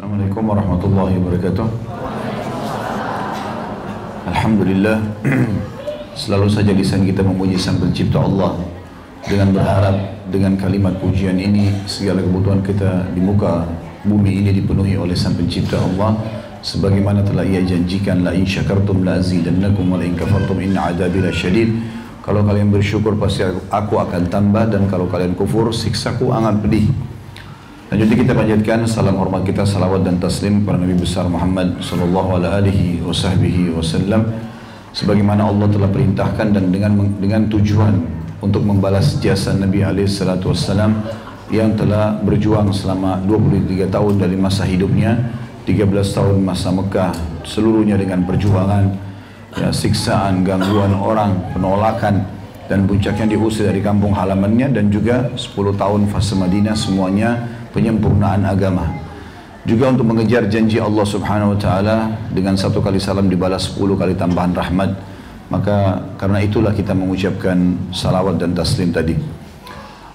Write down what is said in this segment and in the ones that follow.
Assalamualaikum warahmatullahi wabarakatuh. Alhamdulillah Selalu saja lisan kita memuji sang pencipta Allah. Dengan berharap dengan kalimat pujian ini Segala kebutuhan kita di muka bumi ini dipenuhi oleh sang pencipta Allah. Sebagaimana telah ia janjikan La in syakartum la azidannakum wa la in kafartum inna adabi syadid. Kalau kalian bersyukur pasti aku akan tambah Dan kalau kalian kufur siksaku akan pedih Lanjutnya kita panjatkan salam hormat kita, salawat dan taslim kepada Nabi besar Muhammad sallallahu alaihi wasallam sebagaimana Allah telah perintahkan dan dengan dengan tujuan untuk membalas jasa Nabi alaihi salatu wasallam yang telah berjuang selama 23 tahun dari masa hidupnya, 13 tahun masa Mekah, seluruhnya dengan perjuangan, ya, siksaan, gangguan orang, penolakan, dan puncaknya diusir dari kampung halamannya dan juga 10 tahun fase Madinah semuanya penyempurnaan agama. Juga untuk mengejar janji Allah Subhanahu wa taala dengan satu kali salam dibalas sepuluh kali tambahan rahmat. Maka karena itulah kita mengucapkan salawat dan taslim tadi.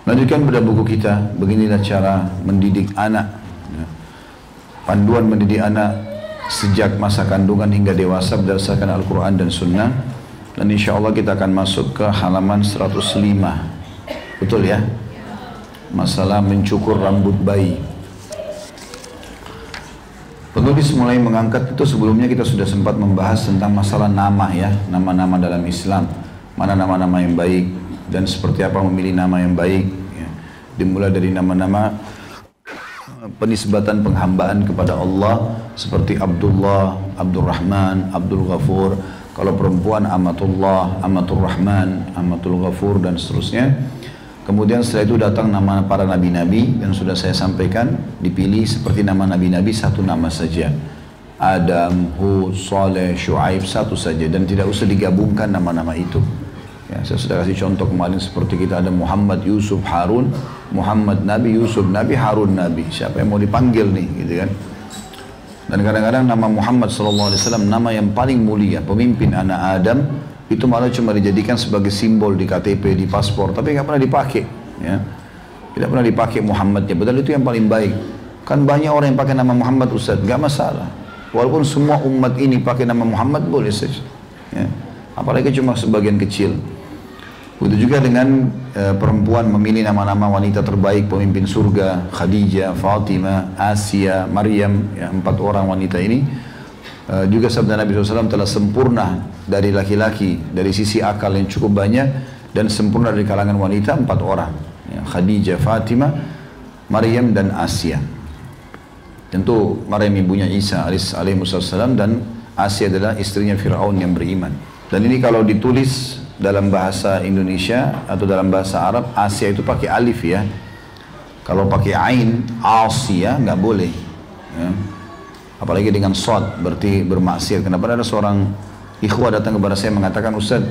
Lanjutkan pada buku kita, beginilah cara mendidik anak. Ya. Panduan mendidik anak sejak masa kandungan hingga dewasa berdasarkan Al-Quran dan Sunnah. Dan insya Allah kita akan masuk ke halaman 105. Betul ya? Masalah mencukur rambut bayi. Penulis mulai mengangkat itu sebelumnya kita sudah sempat membahas tentang masalah nama ya, nama-nama dalam Islam. Mana nama-nama yang baik dan seperti apa memilih nama yang baik. Ya. Dimulai dari nama-nama penisbatan penghambaan kepada Allah seperti Abdullah, Abdurrahman, Abdul Ghafur. Kalau perempuan Amatullah, Amatul Rahman, Amatul Ghafur dan seterusnya. Kemudian setelah itu datang nama para nabi-nabi yang sudah saya sampaikan dipilih seperti nama nabi-nabi satu nama saja. Adam, Hud, Saleh, Shu'aib satu saja dan tidak usah digabungkan nama-nama itu. Ya, saya sudah kasih contoh kemarin seperti kita ada Muhammad, Yusuf, Harun, Muhammad Nabi, Yusuf Nabi, Harun Nabi. Siapa yang mau dipanggil nih, gitu kan? Dan kadang-kadang nama Muhammad SAW nama yang paling mulia, pemimpin anak Adam, itu malah cuma dijadikan sebagai simbol di KTP, di paspor, tapi nggak pernah dipakai. Ya. Tidak pernah dipakai Muhammadnya, padahal itu yang paling baik. Kan banyak orang yang pakai nama Muhammad Ustaz, nggak masalah. Walaupun semua umat ini pakai nama Muhammad boleh saja. Ya. Apalagi cuma sebagian kecil. Begitu juga dengan e, perempuan memilih nama-nama wanita terbaik pemimpin surga, Khadijah, Fatimah, Asia, Maryam, ya, empat orang wanita ini Eh, juga sabda Nabi SAW telah sempurna dari laki-laki dari sisi akal yang cukup banyak dan sempurna dari kalangan wanita empat orang. Ya, Khadijah, Fatimah, Maryam dan Asia. Tentu Maryam ibunya Isa alaihissalam dan Asia adalah istrinya Fir'aun yang beriman. Dan ini kalau ditulis dalam bahasa Indonesia atau dalam bahasa Arab Asia itu pakai alif ya. Kalau pakai ain Asia nggak boleh. Ya. Apalagi dengan sod berarti bermaksiat. Kenapa? Ada seorang ikhwah datang kepada saya mengatakan Ustaz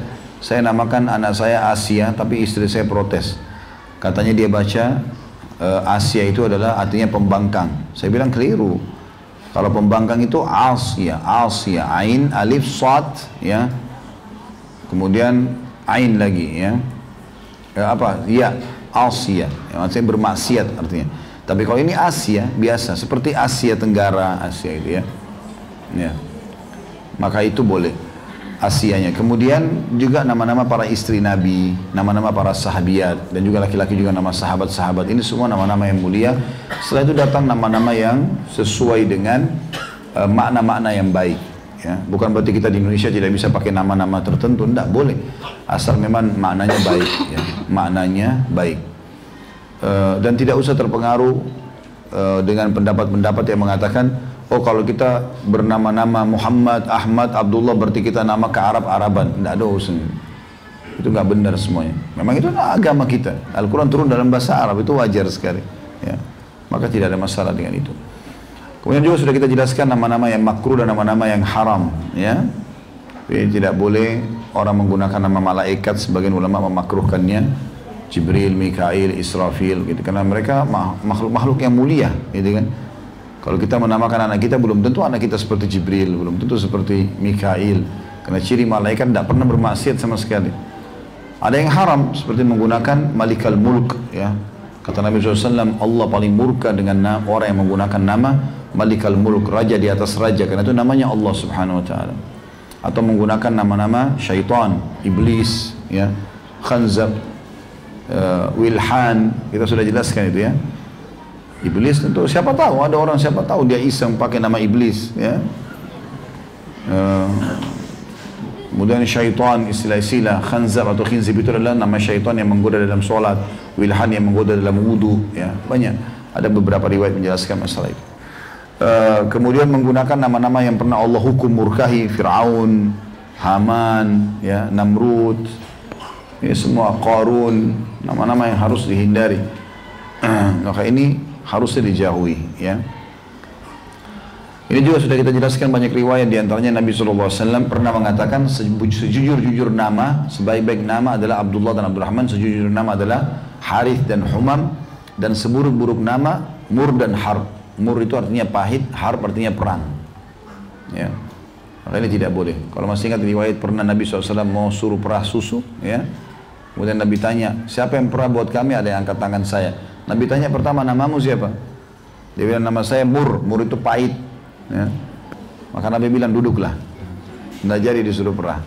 saya namakan anak saya Asia tapi istri saya protes. Katanya dia baca uh, Asia itu adalah artinya pembangkang. Saya bilang keliru. Kalau pembangkang itu Asia Asia Ain Alif Sod ya. Kemudian Ain lagi ya, ya apa? Ya Asia. Ya, maksudnya bermaksiat artinya. Tapi kalau ini Asia biasa seperti Asia Tenggara, Asia itu ya. Ya. Maka itu boleh Asianya. Kemudian juga nama-nama para istri Nabi, nama-nama para sahabiat dan juga laki-laki juga nama sahabat-sahabat. Ini semua nama-nama yang mulia. Setelah itu datang nama-nama yang sesuai dengan uh, makna-makna uh, yang baik. Ya, bukan berarti kita di Indonesia tidak bisa pakai nama-nama tertentu, tidak boleh. Asal memang maknanya baik, ya. maknanya baik. Eh, dan tidak usah terpengaruh uh, dengan pendapat-pendapat yang mengatakan oh kalau kita bernama-nama Muhammad, Ahmad, Abdullah berarti kita nama ke Arab-Araban. Tidak ada urusan. Itu nggak benar semuanya. Memang itu agama kita. Al-Quran turun dalam bahasa Arab itu wajar sekali. Ya. Maka tidak ada masalah dengan itu. Kemudian juga sudah kita jelaskan nama-nama yang makruh dan nama-nama yang haram. Ya. Jadi tidak boleh orang menggunakan nama malaikat sebagian ulama memakruhkannya Jibril, Mikail, Israfil gitu karena mereka makhluk-makhluk yang mulia gitu kan kalau kita menamakan anak kita belum tentu anak kita seperti Jibril belum tentu seperti Mikail karena ciri malaikat tidak pernah bermaksiat sama sekali ada yang haram seperti menggunakan Malikal Mulk ya Kata Nabi SAW, Allah paling murka dengan orang yang menggunakan nama Malikal Mulk, Raja di atas Raja. Karena itu namanya Allah Subhanahu Wa Taala. Atau menggunakan nama-nama syaitan, iblis, ya, khanzab, uh, wilhan. Kita sudah jelaskan itu ya. Iblis tentu siapa tahu ada orang siapa tahu dia iseng pakai nama iblis ya. Uh, kemudian syaitan istilah-istilah khanzab atau khinzib itu adalah nama syaitan yang menggoda dalam solat wilhan yang menggoda dalam wudhu ya banyak. Ada beberapa riwayat menjelaskan masalah itu. Uh, kemudian menggunakan nama-nama yang pernah Allah hukum murkahi Fir'aun Haman ya Namrud ya, semua Qarun nama-nama yang harus dihindari. Maka ini harusnya dijauhi ya. Ini juga sudah kita jelaskan banyak riwayat di antaranya Nabi SAW pernah mengatakan sejujur-jujur nama, sebaik-baik nama adalah Abdullah dan Abdurrahman, sejujur nama adalah Harith dan Humam dan seburuk-buruk nama Mur dan Harb. Mur itu artinya pahit, Harb artinya perang. Ya. Maka ini tidak boleh. Kalau masih ingat riwayat pernah Nabi SAW mau suruh perah susu, ya. Kemudian Nabi tanya, siapa yang perah buat kami? Ada yang angkat tangan saya. Nabi tanya pertama namamu siapa? Dia bilang nama saya Mur, Mur itu pahit. Ya. Maka Nabi bilang duduklah. Tidak jadi disuruh perah.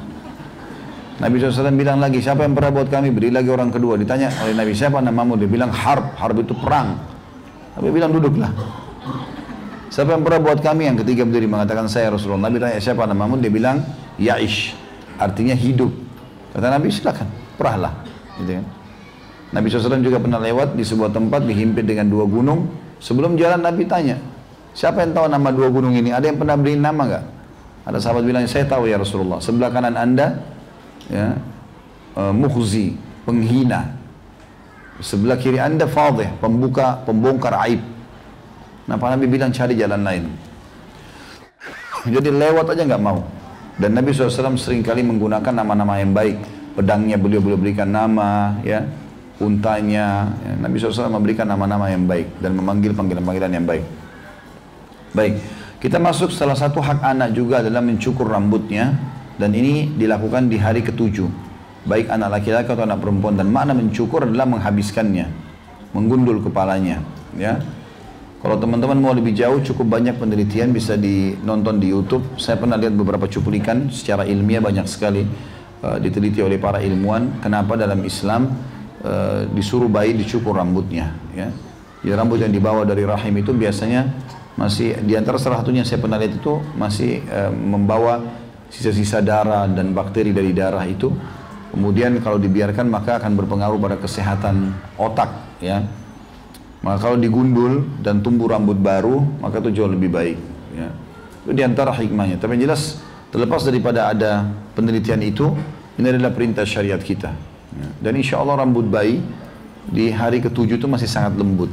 Nabi SAW bilang lagi, siapa yang pernah buat kami? Beri lagi orang kedua. Ditanya oleh Nabi, siapa namamu? Dia bilang harb, harb itu perang. Nabi bilang duduklah. Siapa yang pernah buat kami? Yang ketiga berdiri mengatakan saya Rasulullah. Nabi tanya siapa namamu? Dia bilang Yaish, artinya hidup. Kata Nabi silakan, perahlah. Gitu kan. Nabi SAW juga pernah lewat di sebuah tempat dihimpit dengan dua gunung. Sebelum jalan Nabi tanya, siapa yang tahu nama dua gunung ini? Ada yang pernah beri nama nggak? Ada sahabat bilang, saya tahu ya Rasulullah. Sebelah kanan anda, ya, uh, mukhzi, penghina. Sebelah kiri anda fadih, pembuka, pembongkar aib. Napa Nabi bilang cari jalan lain. Jadi lewat aja nggak mau. Dan Nabi SAW sering kali menggunakan nama-nama yang baik. Pedangnya beliau beliau berikan nama, ya untanya. Ya, Nabi SAW memberikan nama-nama yang baik dan memanggil panggilan-panggilan yang baik. Baik, kita masuk salah satu hak anak juga adalah mencukur rambutnya dan ini dilakukan di hari ketujuh. Baik anak laki-laki atau anak perempuan dan makna mencukur adalah menghabiskannya, menggundul kepalanya. Ya, kalau teman-teman mau lebih jauh, cukup banyak penelitian bisa dinonton di YouTube. Saya pernah lihat beberapa cuplikan secara ilmiah banyak sekali uh, diteliti oleh para ilmuwan. Kenapa dalam Islam Eh, disuruh bayi dicukur rambutnya ya. Jadi rambut yang dibawa dari rahim itu biasanya masih di antara salah satunya saya pernah lihat itu masih uh, membawa sisa-sisa darah dan bakteri dari darah itu. Kemudian kalau dibiarkan maka akan berpengaruh pada kesehatan otak ya. Maka kalau digundul dan tumbuh rambut baru maka itu jauh lebih baik ya. Itu di antara hikmahnya. Tapi jelas terlepas daripada ada penelitian itu ini adalah perintah syariat kita. Dan insya Allah rambut bayi di hari ketujuh itu masih sangat lembut.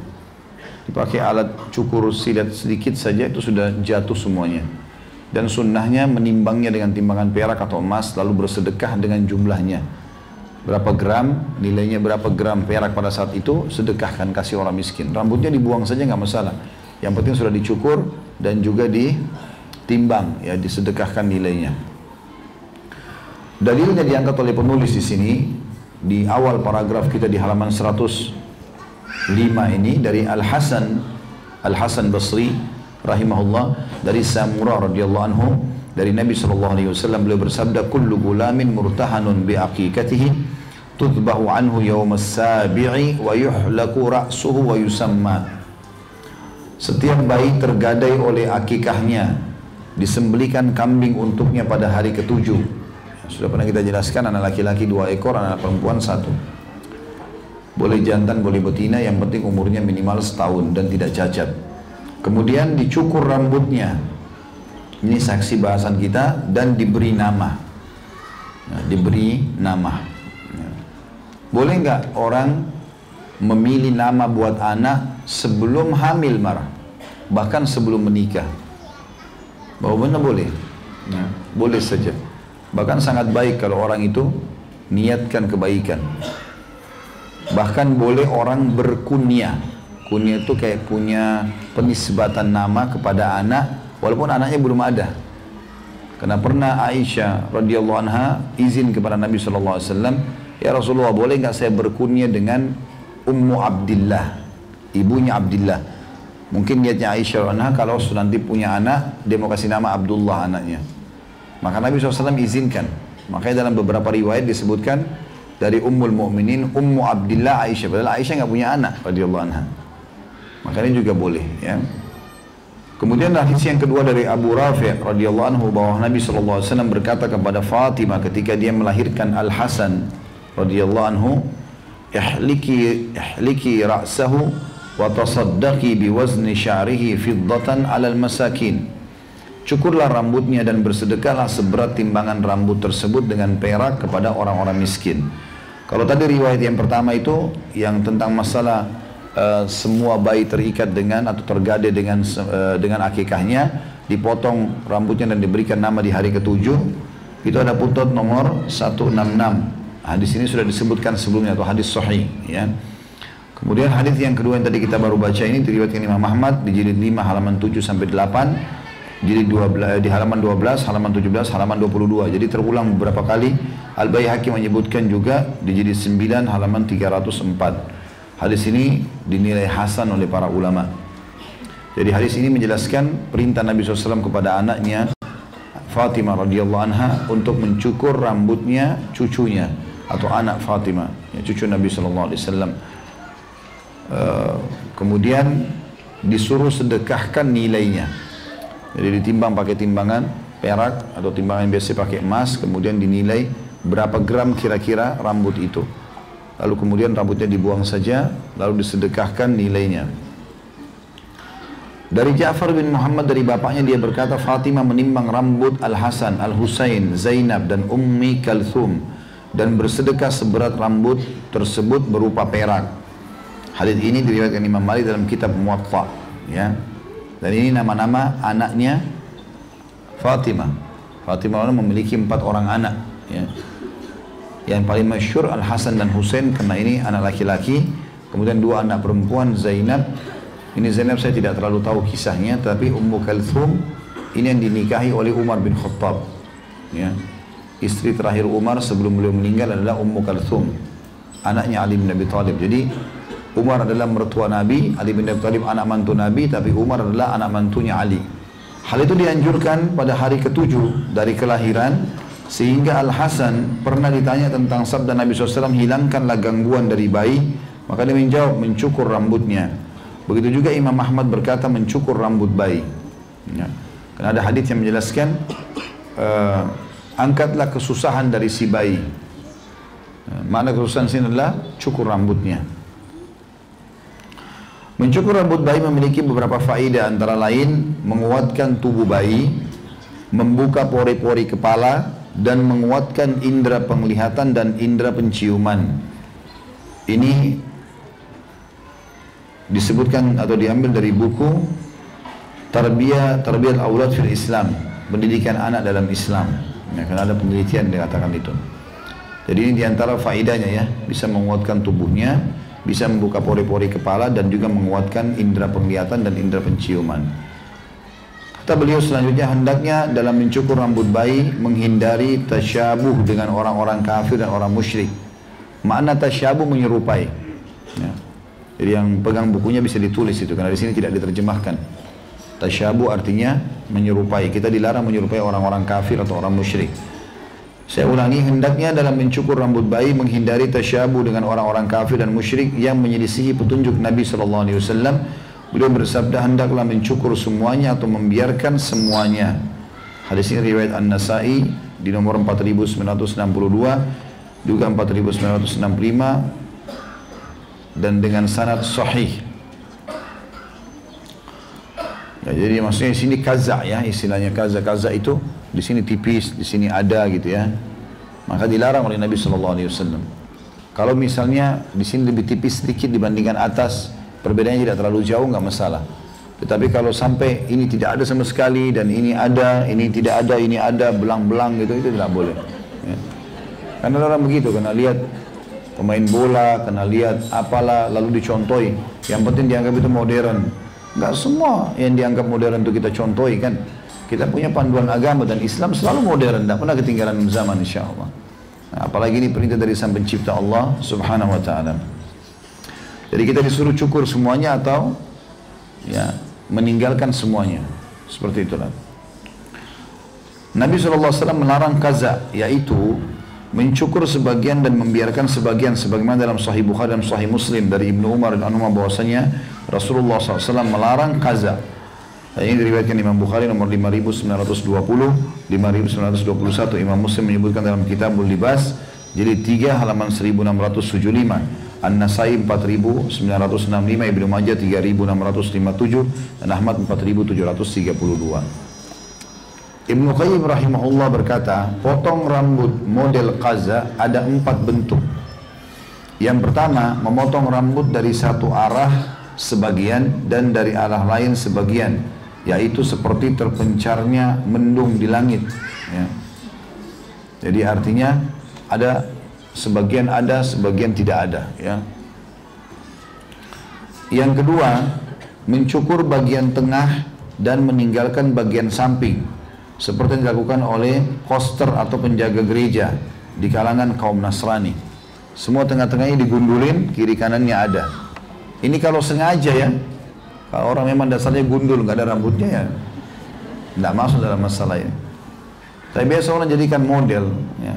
Dipakai alat cukur silat sedikit saja itu sudah jatuh semuanya. Dan sunnahnya menimbangnya dengan timbangan perak atau emas lalu bersedekah dengan jumlahnya. Berapa gram, nilainya berapa gram perak pada saat itu, sedekahkan kasih orang miskin. Rambutnya dibuang saja nggak masalah. Yang penting sudah dicukur dan juga ditimbang, ya disedekahkan nilainya. Dalilnya diangkat oleh penulis di sini di awal paragraf kita di halaman 105 ini dari Al Hasan Al Hasan Basri rahimahullah dari Samurah radhiyallahu anhu dari Nabi sallallahu alaihi wasallam beliau bersabda kullu gulamin murtahanun bi aqiqatihi tudbahu anhu yawm as-sabi'i wa yuhlaku ra'suhu wa yusamma. Setiap bayi tergadai oleh akikahnya disembelikan kambing untuknya pada hari ketujuh sudah pernah kita jelaskan anak laki-laki dua ekor, anak perempuan satu. Boleh jantan, boleh betina, yang penting umurnya minimal setahun dan tidak cacat. Kemudian dicukur rambutnya. Ini saksi bahasan kita dan diberi nama. Nah, diberi nama. Ya. Boleh nggak orang memilih nama buat anak sebelum hamil marah, bahkan sebelum menikah? Bahwa benar boleh, ya, boleh saja. Bahkan sangat baik kalau orang itu niatkan kebaikan. Bahkan boleh orang berkunyah. Kunyah itu kayak punya penisbatan nama kepada anak walaupun anaknya belum ada. Karena pernah Aisyah radhiyallahu anha izin kepada Nabi sallallahu alaihi wasallam, "Ya Rasulullah, boleh nggak saya berkunyah dengan Ummu Abdillah, ibunya Abdillah. Mungkin niatnya Aisyah anha kalau nanti punya anak, dia mau kasih nama Abdullah anaknya. Maka Nabi SAW izinkan. Makanya dalam beberapa riwayat disebutkan dari Ummul Mukminin Ummu Abdillah Aisyah. Padahal Aisyah nggak punya anak radhiyallahu anha. Makanya juga boleh ya. Kemudian hadis yang kedua dari Abu Rafi' radhiyallahu anhu bahwa Nabi SAW berkata kepada Fatimah ketika dia melahirkan Al Hasan radhiyallahu anhu, "Ihliki ihliki ra'sahu wa tasaddaqi biwazni sya'rihi fiddatan 'alal masakin." Cukurlah rambutnya dan bersedekahlah seberat timbangan rambut tersebut dengan perak kepada orang-orang miskin. Kalau tadi riwayat yang pertama itu yang tentang masalah uh, semua bayi terikat dengan atau tergade dengan uh, dengan akikahnya dipotong rambutnya dan diberikan nama di hari ketujuh itu ada putut nomor 166 hadis ini sudah disebutkan sebelumnya atau hadis sahih ya. Kemudian hadis yang kedua yang tadi kita baru baca ini diriwayatkan Imam Ahmad di jilid 5 halaman 7 sampai 8 jilid 12 di halaman 12 halaman 17 halaman 22 jadi terulang beberapa kali Al Baihaqi menyebutkan juga di jilid 9 halaman 304 Hadis ini dinilai hasan oleh para ulama. Jadi hadis ini menjelaskan perintah Nabi SAW kepada anaknya Fatimah radhiyallahu anha untuk mencukur rambutnya cucunya atau anak Fatimah, ya, cucu Nabi SAW. Uh, kemudian disuruh sedekahkan nilainya. Jadi ditimbang pakai timbangan perak atau timbangan biasa pakai emas, kemudian dinilai berapa gram kira-kira rambut itu lalu kemudian rambutnya dibuang saja, lalu disedekahkan nilainya. Dari Ja'far bin Muhammad dari bapaknya dia berkata Fatimah menimbang rambut Al-Hasan, Al-Husain, Zainab dan Ummi Kalthum dan bersedekah seberat rambut tersebut berupa perak. Hadis ini diriwayatkan Imam Malik dalam kitab Muwatta, ya. Dan ini nama-nama anaknya Fatimah. Fatimah memiliki empat orang anak, ya. Yang paling masyur Al Hasan dan Husain karena ini anak laki-laki. Kemudian dua anak perempuan Zainab. Ini Zainab saya tidak terlalu tahu kisahnya, tapi Ummu Kalthum ini yang dinikahi oleh Umar bin Khattab. Ya. Istri terakhir Umar sebelum beliau meninggal adalah Ummu Kalthum, anaknya Ali bin Abi Thalib. Jadi Umar adalah mertua Nabi, Ali bin Abi Thalib anak mantu Nabi, tapi Umar adalah anak mantunya Ali. Hal itu dianjurkan pada hari ketujuh dari kelahiran sehingga Al-Hasan pernah ditanya tentang sabda Nabi SAW, hilangkanlah gangguan dari bayi. Maka dia menjawab, mencukur rambutnya. Begitu juga Imam Ahmad berkata, mencukur rambut bayi. Ya. Karena ada hadis yang menjelaskan, uh, angkatlah kesusahan dari si bayi. Uh, mana kesusahan sini adalah cukur rambutnya. Mencukur rambut bayi memiliki beberapa faedah antara lain menguatkan tubuh bayi, membuka pori-pori kepala, dan menguatkan indera penglihatan dan indera penciuman. Ini disebutkan atau diambil dari buku Tarbiyah Tarbiyat Aulad fil Islam, pendidikan anak dalam Islam. Ya, karena ada penelitian dikatakan itu. Jadi ini di antara faedahnya ya, bisa menguatkan tubuhnya, bisa membuka pori-pori kepala dan juga menguatkan indera penglihatan dan indera penciuman. Kata beliau selanjutnya hendaknya dalam mencukur rambut bayi menghindari tasyabuh dengan orang-orang kafir dan orang musyrik. Makna tasyabuh menyerupai. Ya. Jadi yang pegang bukunya bisa ditulis itu karena di sini tidak diterjemahkan. Tasyabuh artinya menyerupai. Kita dilarang menyerupai orang-orang kafir atau orang musyrik. Saya ulangi, hendaknya dalam mencukur rambut bayi menghindari tasyabuh dengan orang-orang kafir dan musyrik yang menyelisihi petunjuk Nabi wasallam Beliau bersabda hendaklah mencukur semuanya atau membiarkan semuanya. Hadis ini riwayat An-Nasai di nomor 4962 juga 4965 dan dengan sanad sahih. Ya, jadi maksudnya di sini kaza ya istilahnya kaza kaza itu di sini tipis di sini ada gitu ya maka dilarang oleh Nabi Shallallahu Alaihi Wasallam. Kalau misalnya di sini lebih tipis sedikit dibandingkan atas Perbedaannya tidak terlalu jauh, nggak masalah. Tetapi kalau sampai ini tidak ada sama sekali dan ini ada, ini tidak ada, ini ada, belang-belang gitu, itu tidak boleh. Ya. Karena orang begitu, karena lihat pemain bola, karena lihat apalah, lalu dicontohi. Yang penting dianggap itu modern. Nggak semua yang dianggap modern itu kita contohi kan. Kita punya panduan agama dan Islam selalu modern, tidak pernah ketinggalan zaman insya Allah. Nah, apalagi ini perintah dari sang pencipta Allah subhanahu wa ta'ala. Jadi kita disuruh cukur semuanya atau ya meninggalkan semuanya. Seperti itulah. Nabi SAW melarang kaza, yaitu mencukur sebagian dan membiarkan sebagian sebagaimana dalam Sahih Bukhari dan Sahih Muslim dari Ibnu Umar dan Umar bahwasanya Rasulullah SAW melarang kaza. Ini diriwayatkan Imam Bukhari nomor 5920, 5921 Imam Muslim menyebutkan dalam Kitabul Libas jadi 3 halaman 1675. An-Nasai 4965, Ibnu Majah 3657 dan Ahmad 4732. Ibnu Qayyim rahimahullah berkata, potong rambut model qaza ada empat bentuk. Yang pertama, memotong rambut dari satu arah sebagian dan dari arah lain sebagian, yaitu seperti terpencarnya mendung di langit. Ya. Jadi artinya ada sebagian ada, sebagian tidak ada. Ya. Yang kedua, mencukur bagian tengah dan meninggalkan bagian samping seperti yang dilakukan oleh koster atau penjaga gereja di kalangan kaum Nasrani. Semua tengah-tengahnya digundulin, kiri kanannya ada. Ini kalau sengaja ya, kalau orang memang dasarnya gundul, nggak ada rambutnya ya, nggak masuk dalam masalah ini. Tapi biasa orang jadikan model. Ya.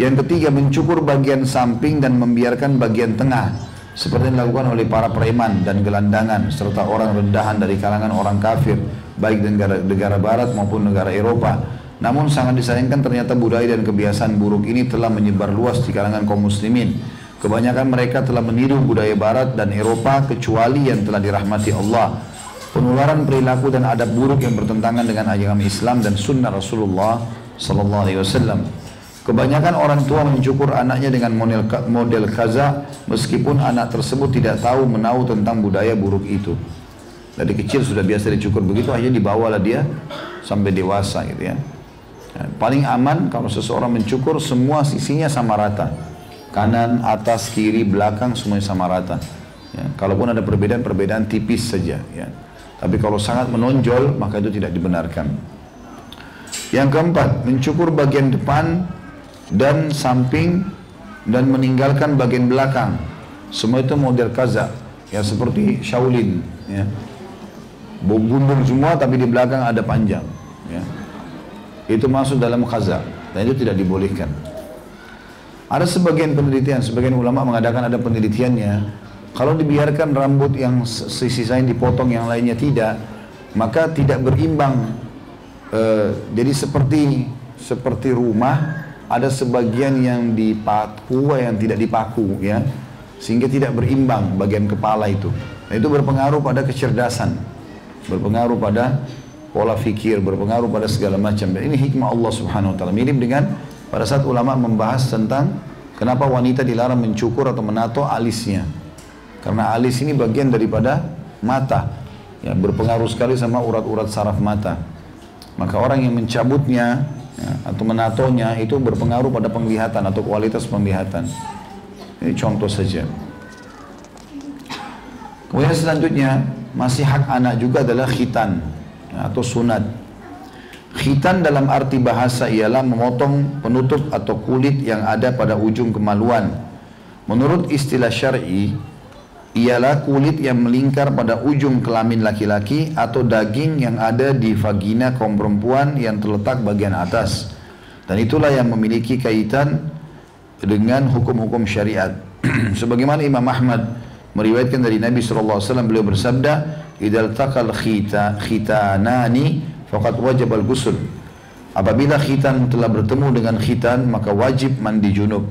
Yang ketiga mencukur bagian samping dan membiarkan bagian tengah seperti yang dilakukan oleh para preman dan gelandangan serta orang rendahan dari kalangan orang kafir baik negara, negara barat maupun negara Eropa. Namun sangat disayangkan ternyata budaya dan kebiasaan buruk ini telah menyebar luas di kalangan kaum muslimin. Kebanyakan mereka telah meniru budaya barat dan Eropa kecuali yang telah dirahmati Allah. Penularan perilaku dan adab buruk yang bertentangan dengan ajaran Islam dan sunnah Rasulullah sallallahu alaihi wasallam. Kebanyakan orang tua mencukur anaknya dengan model, model kaza meskipun anak tersebut tidak tahu menahu tentang budaya buruk itu. Dari kecil sudah biasa dicukur begitu, akhirnya dibawalah dia sampai dewasa gitu ya. ya. Paling aman kalau seseorang mencukur semua sisinya sama rata. Kanan, atas, kiri, belakang semuanya sama rata. Ya. Kalaupun ada perbedaan-perbedaan tipis saja. Ya. Tapi kalau sangat menonjol maka itu tidak dibenarkan. Yang keempat, mencukur bagian depan dan samping dan meninggalkan bagian belakang. Semua itu model kaza, ya seperti Shaolin, ya gundul semua tapi di belakang ada panjang ya. itu masuk dalam khaza dan itu tidak dibolehkan ada sebagian penelitian sebagian ulama mengadakan ada penelitiannya kalau dibiarkan rambut yang sisi lain dipotong yang lainnya tidak maka tidak berimbang e, jadi seperti seperti rumah ada sebagian yang dipaku yang tidak dipaku ya sehingga tidak berimbang bagian kepala itu nah, itu berpengaruh pada kecerdasan berpengaruh pada pola fikir, berpengaruh pada segala macam. Dan ini hikmah Allah Subhanahu wa taala. Mirip dengan pada saat ulama membahas tentang kenapa wanita dilarang mencukur atau menato alisnya. Karena alis ini bagian daripada mata yang berpengaruh sekali sama urat-urat saraf mata. Maka orang yang mencabutnya ya, atau menatonya itu berpengaruh pada penglihatan atau kualitas penglihatan. Ini contoh saja. Kemudian selanjutnya masih hak anak juga adalah khitan atau sunat. Khitan dalam arti bahasa ialah memotong penutup atau kulit yang ada pada ujung kemaluan. Menurut istilah syar'i, ialah kulit yang melingkar pada ujung kelamin laki-laki atau daging yang ada di vagina kaum perempuan yang terletak bagian atas. Dan itulah yang memiliki kaitan dengan hukum-hukum syariat. Sebagaimana Imam Ahmad meriwayatkan dari Nabi SAW beliau bersabda idal takal khita khitanani faqad wajib al ghusl apabila khitan telah bertemu dengan khitan maka wajib mandi junub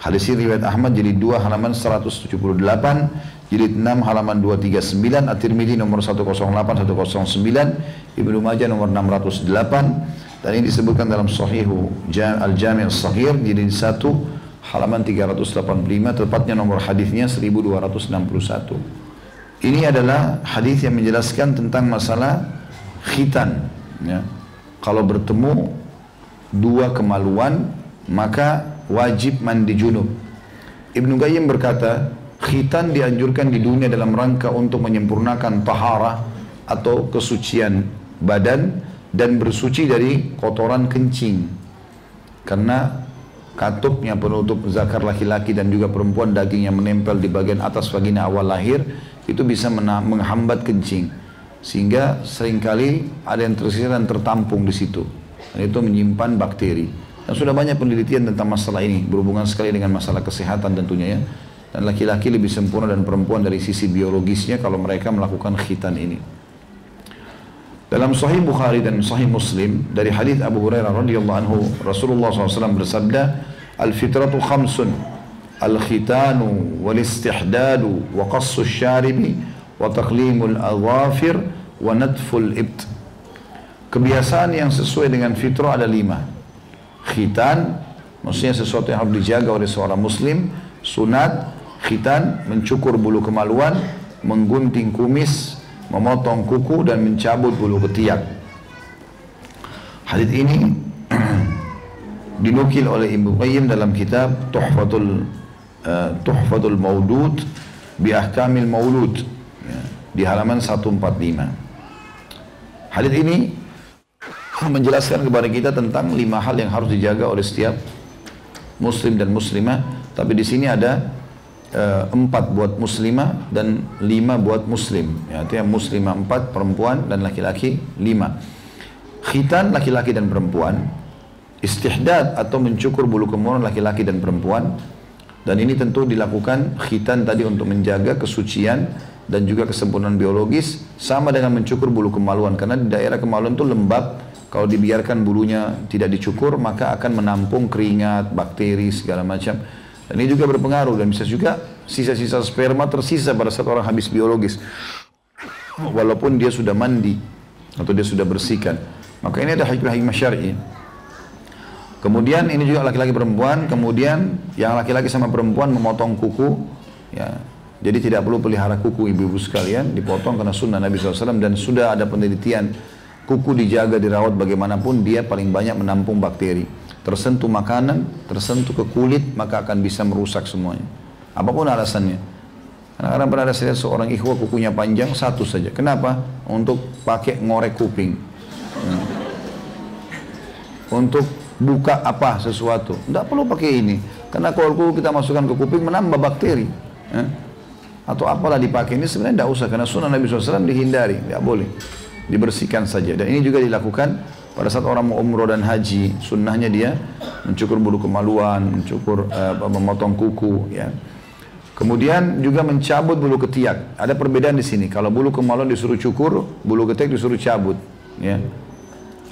hadis ini riwayat Ahmad jadi 2 halaman 178 jilid 6 halaman 239 At-Tirmidzi nomor 108 109 Ibnu Majah nomor 608 dan ini disebutkan dalam Sahihu Al-Jami' Al-Sahih jilid 1 halaman 385 tepatnya nomor hadisnya 1261. Ini adalah hadis yang menjelaskan tentang masalah khitan ya. Kalau bertemu dua kemaluan maka wajib mandi junub. Ibnu Qayyim berkata, khitan dianjurkan di dunia dalam rangka untuk menyempurnakan tahara atau kesucian badan dan bersuci dari kotoran kencing. Karena katupnya penutup zakar laki-laki dan juga perempuan daging yang menempel di bagian atas vagina awal lahir itu bisa menghambat kencing sehingga sering kali ada yang tersisa dan tertampung di situ. Dan itu menyimpan bakteri. Dan sudah banyak penelitian tentang masalah ini berhubungan sekali dengan masalah kesehatan tentunya ya. Dan laki-laki lebih sempurna dan perempuan dari sisi biologisnya kalau mereka melakukan khitan ini. Dalam Sahih Bukhari dan Sahih Muslim dari hadis Abu Hurairah radhiyallahu anhu Rasulullah SAW bersabda al-fitratu khamsun al-khitanu wal-istihdadu wa qassu syaribi wa taqlimul adhafir wa nadful ibt. Kebiasaan yang sesuai dengan fitrah ada lima. Khitan, maksudnya sesuatu yang harus dijaga oleh seorang muslim. Sunat, khitan, mencukur bulu kemaluan, menggunting kumis, memotong kuku dan mencabut bulu ketiak. Hadis ini dinukil oleh Ibnu Qayyim dalam kitab Tuhfatul uh, Tuhfatul Maudud bi Ahkamil Maulud di halaman 145. Hadis ini menjelaskan kepada kita tentang lima hal yang harus dijaga oleh setiap muslim dan muslimah. Tapi di sini ada uh, empat buat muslimah dan lima buat muslim. Ya, artinya muslimah empat, perempuan dan laki-laki lima. Khitan laki-laki dan perempuan, istihdad atau mencukur bulu kemaluan laki-laki dan perempuan. Dan ini tentu dilakukan khitan tadi untuk menjaga kesucian dan juga kesempurnaan biologis sama dengan mencukur bulu kemaluan. Karena di daerah kemaluan itu lembab kalau dibiarkan bulunya tidak dicukur maka akan menampung keringat, bakteri segala macam. Dan ini juga berpengaruh dan bisa juga sisa-sisa sperma tersisa pada saat orang habis biologis. Walaupun dia sudah mandi atau dia sudah bersihkan. Maka ini ada hikmah-hikmah syar'i kemudian ini juga laki-laki perempuan kemudian yang laki-laki sama perempuan memotong kuku ya jadi tidak perlu pelihara kuku ibu-ibu sekalian, dipotong karena sunnah Nabi SAW dan sudah ada penelitian kuku dijaga dirawat bagaimanapun dia paling banyak menampung bakteri. Tersentuh makanan, tersentuh ke kulit maka akan bisa merusak semuanya. Apa pun alasannya. Karena kadang pernah ada seorang ikhwah kukunya panjang satu saja. Kenapa? Untuk pakai ngorek kuping. Hmm. Untuk buka apa sesuatu. Tidak perlu pakai ini. Karena kalau kita masukkan ke kuping menambah bakteri. Hmm atau apalah dipakai. Ini sebenarnya tidak usah karena sunnah Nabi SAW dihindari, tidak boleh. Dibersihkan saja. Dan ini juga dilakukan pada saat orang mau umroh dan haji. Sunnahnya dia mencukur bulu kemaluan mencukur uh, memotong kuku ya. Kemudian juga mencabut bulu ketiak. Ada perbedaan di sini. Kalau bulu kemaluan disuruh cukur bulu ketiak disuruh cabut ya.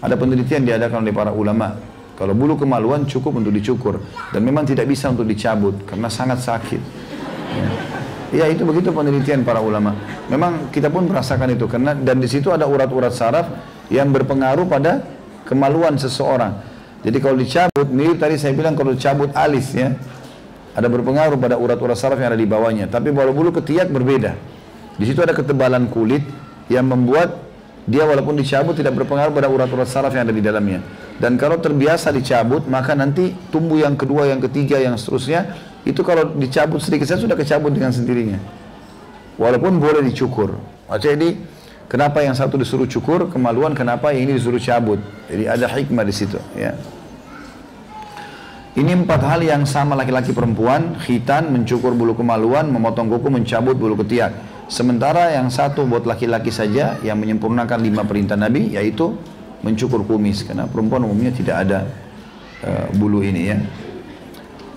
Ada penelitian diadakan oleh para ulama kalau bulu kemaluan cukup untuk dicukur dan memang tidak bisa untuk dicabut karena sangat sakit ya. Ya itu begitu penelitian para ulama. Memang kita pun merasakan itu karena dan di situ ada urat-urat saraf yang berpengaruh pada kemaluan seseorang. Jadi kalau dicabut, mirip tadi saya bilang kalau dicabut alis ya, ada berpengaruh pada urat-urat saraf yang ada di bawahnya. Tapi kalau bulu ketiak berbeda. Di situ ada ketebalan kulit yang membuat dia walaupun dicabut tidak berpengaruh pada urat-urat saraf yang ada di dalamnya. Dan kalau terbiasa dicabut, maka nanti tumbuh yang kedua, yang ketiga, yang seterusnya itu kalau dicabut sedikit saja sudah kecabut dengan sendirinya. Walaupun boleh dicukur. Ini kenapa yang satu disuruh cukur, kemaluan kenapa yang ini disuruh cabut. Jadi ada hikmah di situ. Ya. Ini empat hal yang sama laki-laki perempuan, khitan, mencukur bulu kemaluan, memotong kuku, mencabut bulu ketiak. Sementara yang satu buat laki-laki saja yang menyempurnakan lima perintah Nabi yaitu mencukur kumis karena perempuan umumnya tidak ada uh, bulu ini ya.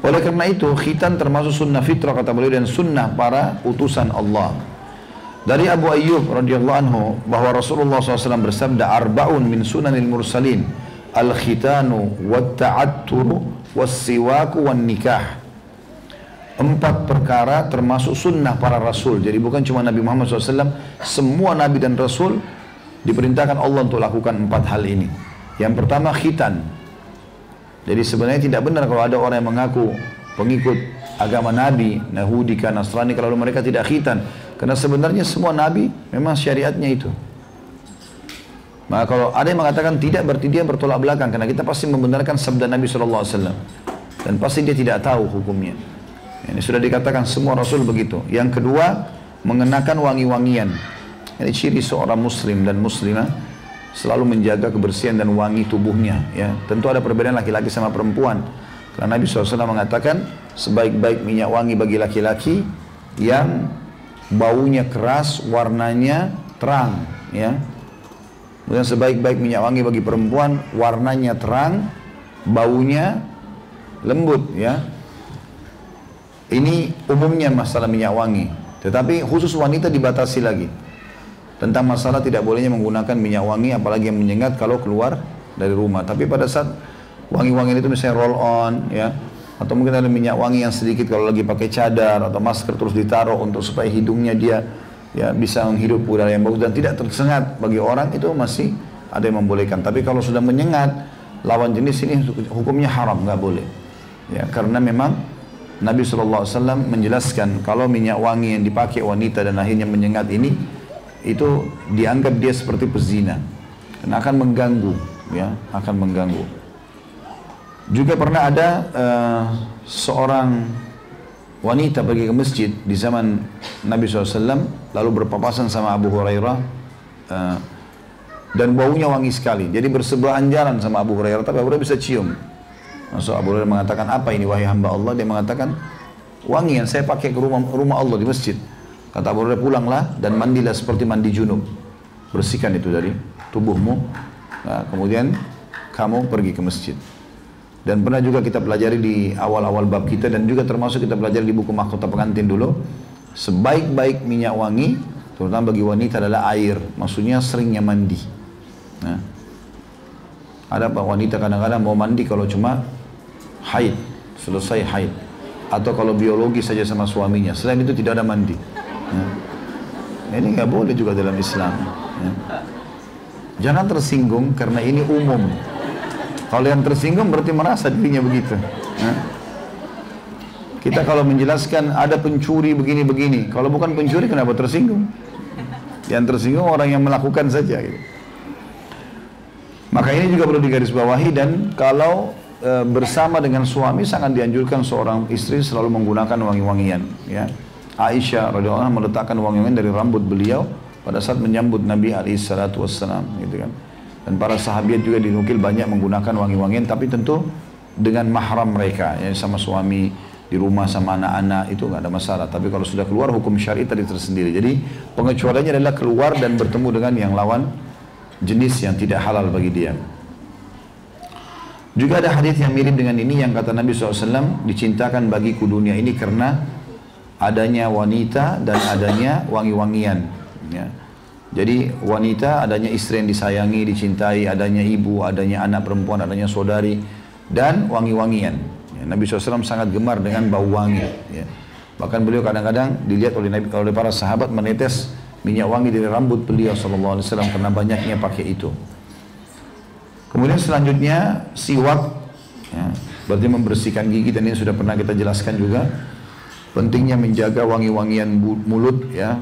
Oleh karena itu, khitan termasuk sunnah fitrah kata beliau dan sunnah para utusan Allah. Dari Abu Ayyub radhiyallahu anhu bahwa Rasulullah SAW bersabda arbaun min sunanil mursalin al khitanu wat ta'atturu was siwaku wan nikah. Empat perkara termasuk sunnah para rasul. Jadi bukan cuma Nabi Muhammad SAW, semua Nabi dan Rasul diperintahkan Allah untuk lakukan empat hal ini. Yang pertama khitan, jadi sebenarnya tidak benar kalau ada orang yang mengaku pengikut agama Nabi, Yahudi, Nasrani kalau mereka tidak khitan. Karena sebenarnya semua Nabi memang syariatnya itu. Maka kalau ada yang mengatakan tidak berarti dia bertolak belakang karena kita pasti membenarkan sabda Nabi SAW dan pasti dia tidak tahu hukumnya. Ini sudah dikatakan semua Rasul begitu. Yang kedua mengenakan wangi-wangian. Ini ciri seorang Muslim dan Muslimah selalu menjaga kebersihan dan wangi tubuhnya ya tentu ada perbedaan laki-laki sama perempuan Karena Nabi SAW mengatakan sebaik-baik minyak wangi bagi laki-laki yang baunya keras, warnanya terang, ya. Kemudian sebaik-baik minyak wangi bagi perempuan, warnanya terang, baunya lembut, ya. Ini umumnya masalah minyak wangi. Tetapi khusus wanita dibatasi lagi. Tentang masalah tidak bolehnya menggunakan minyak wangi apalagi yang menyengat kalau keluar dari rumah. Tapi pada saat wangi-wangi itu misalnya roll on ya atau mungkin ada minyak wangi yang sedikit kalau lagi pakai cadar atau masker terus ditaruh untuk supaya hidungnya dia ya bisa menghirup udara yang bagus dan tidak tersengat bagi orang itu masih ada yang membolehkan tapi kalau sudah menyengat lawan jenis ini hukumnya haram nggak boleh ya karena memang Nabi SAW menjelaskan kalau minyak wangi yang dipakai wanita dan akhirnya menyengat ini itu dianggap dia seperti pezina. Dan akan mengganggu ya akan mengganggu. Juga pernah ada uh, seorang wanita pergi ke masjid di zaman Nabi SAW lalu berpapasan sama Abu Hurairah uh, dan baunya wangi sekali. Jadi bersebelahan jalan sama Abu Hurairah tapi Abu Hurairah bisa cium Masuk Abu Hurairah mengatakan apa ini wahai hamba Allah dia mengatakan wangi yang saya pakai ke rumah, rumah Allah di masjid kata Abu Hurairah pulanglah dan mandilah seperti mandi junub bersihkan itu dari tubuhmu nah, kemudian kamu pergi ke masjid dan pernah juga kita pelajari di awal-awal bab kita dan juga termasuk kita pelajari di buku mahkota pengantin dulu. Sebaik-baik minyak wangi, terutama bagi wanita adalah air. Maksudnya seringnya mandi. Nah, ada wanita kadang-kadang mau mandi kalau cuma haid, selesai haid. Atau kalau biologi saja sama suaminya. Selain itu tidak ada mandi. Nah, ini nggak boleh juga dalam Islam. Ya. Jangan tersinggung karena ini umum. Kalau yang tersinggung berarti merasa dirinya begitu. Kita kalau menjelaskan ada pencuri begini-begini, kalau bukan pencuri kenapa tersinggung? Yang tersinggung orang yang melakukan saja. Gitu. Maka ini juga perlu digarisbawahi dan kalau e, bersama dengan suami sangat dianjurkan seorang istri selalu menggunakan wangi-wangian. Ya. Aisyah radhiyallahu meletakkan wangi-wangian dari rambut beliau pada saat menyambut Nabi alaihi salatu wassalam, gitu kan. Dan para sahabat juga dinukil banyak menggunakan wangi-wangian tapi tentu dengan mahram mereka ya sama suami di rumah sama anak-anak itu nggak ada masalah. Tapi kalau sudah keluar hukum syari tadi tersendiri. Jadi pengecualiannya adalah keluar dan bertemu dengan yang lawan jenis yang tidak halal bagi dia. Juga ada hadis yang mirip dengan ini yang kata Nabi SAW dicintakan bagiku dunia ini karena adanya wanita dan adanya wangi-wangian. Ya. Jadi wanita adanya istri yang disayangi, dicintai, adanya ibu, adanya anak perempuan, adanya saudari, dan wangi-wangian. Ya, Nabi SAW sangat gemar dengan bau wangi. Ya. Bahkan beliau kadang-kadang dilihat oleh oleh para sahabat menetes minyak wangi dari rambut beliau SAW karena banyaknya pakai itu. Kemudian selanjutnya siwak, ya, berarti membersihkan gigi dan ini sudah pernah kita jelaskan juga. Pentingnya menjaga wangi-wangian mulut ya,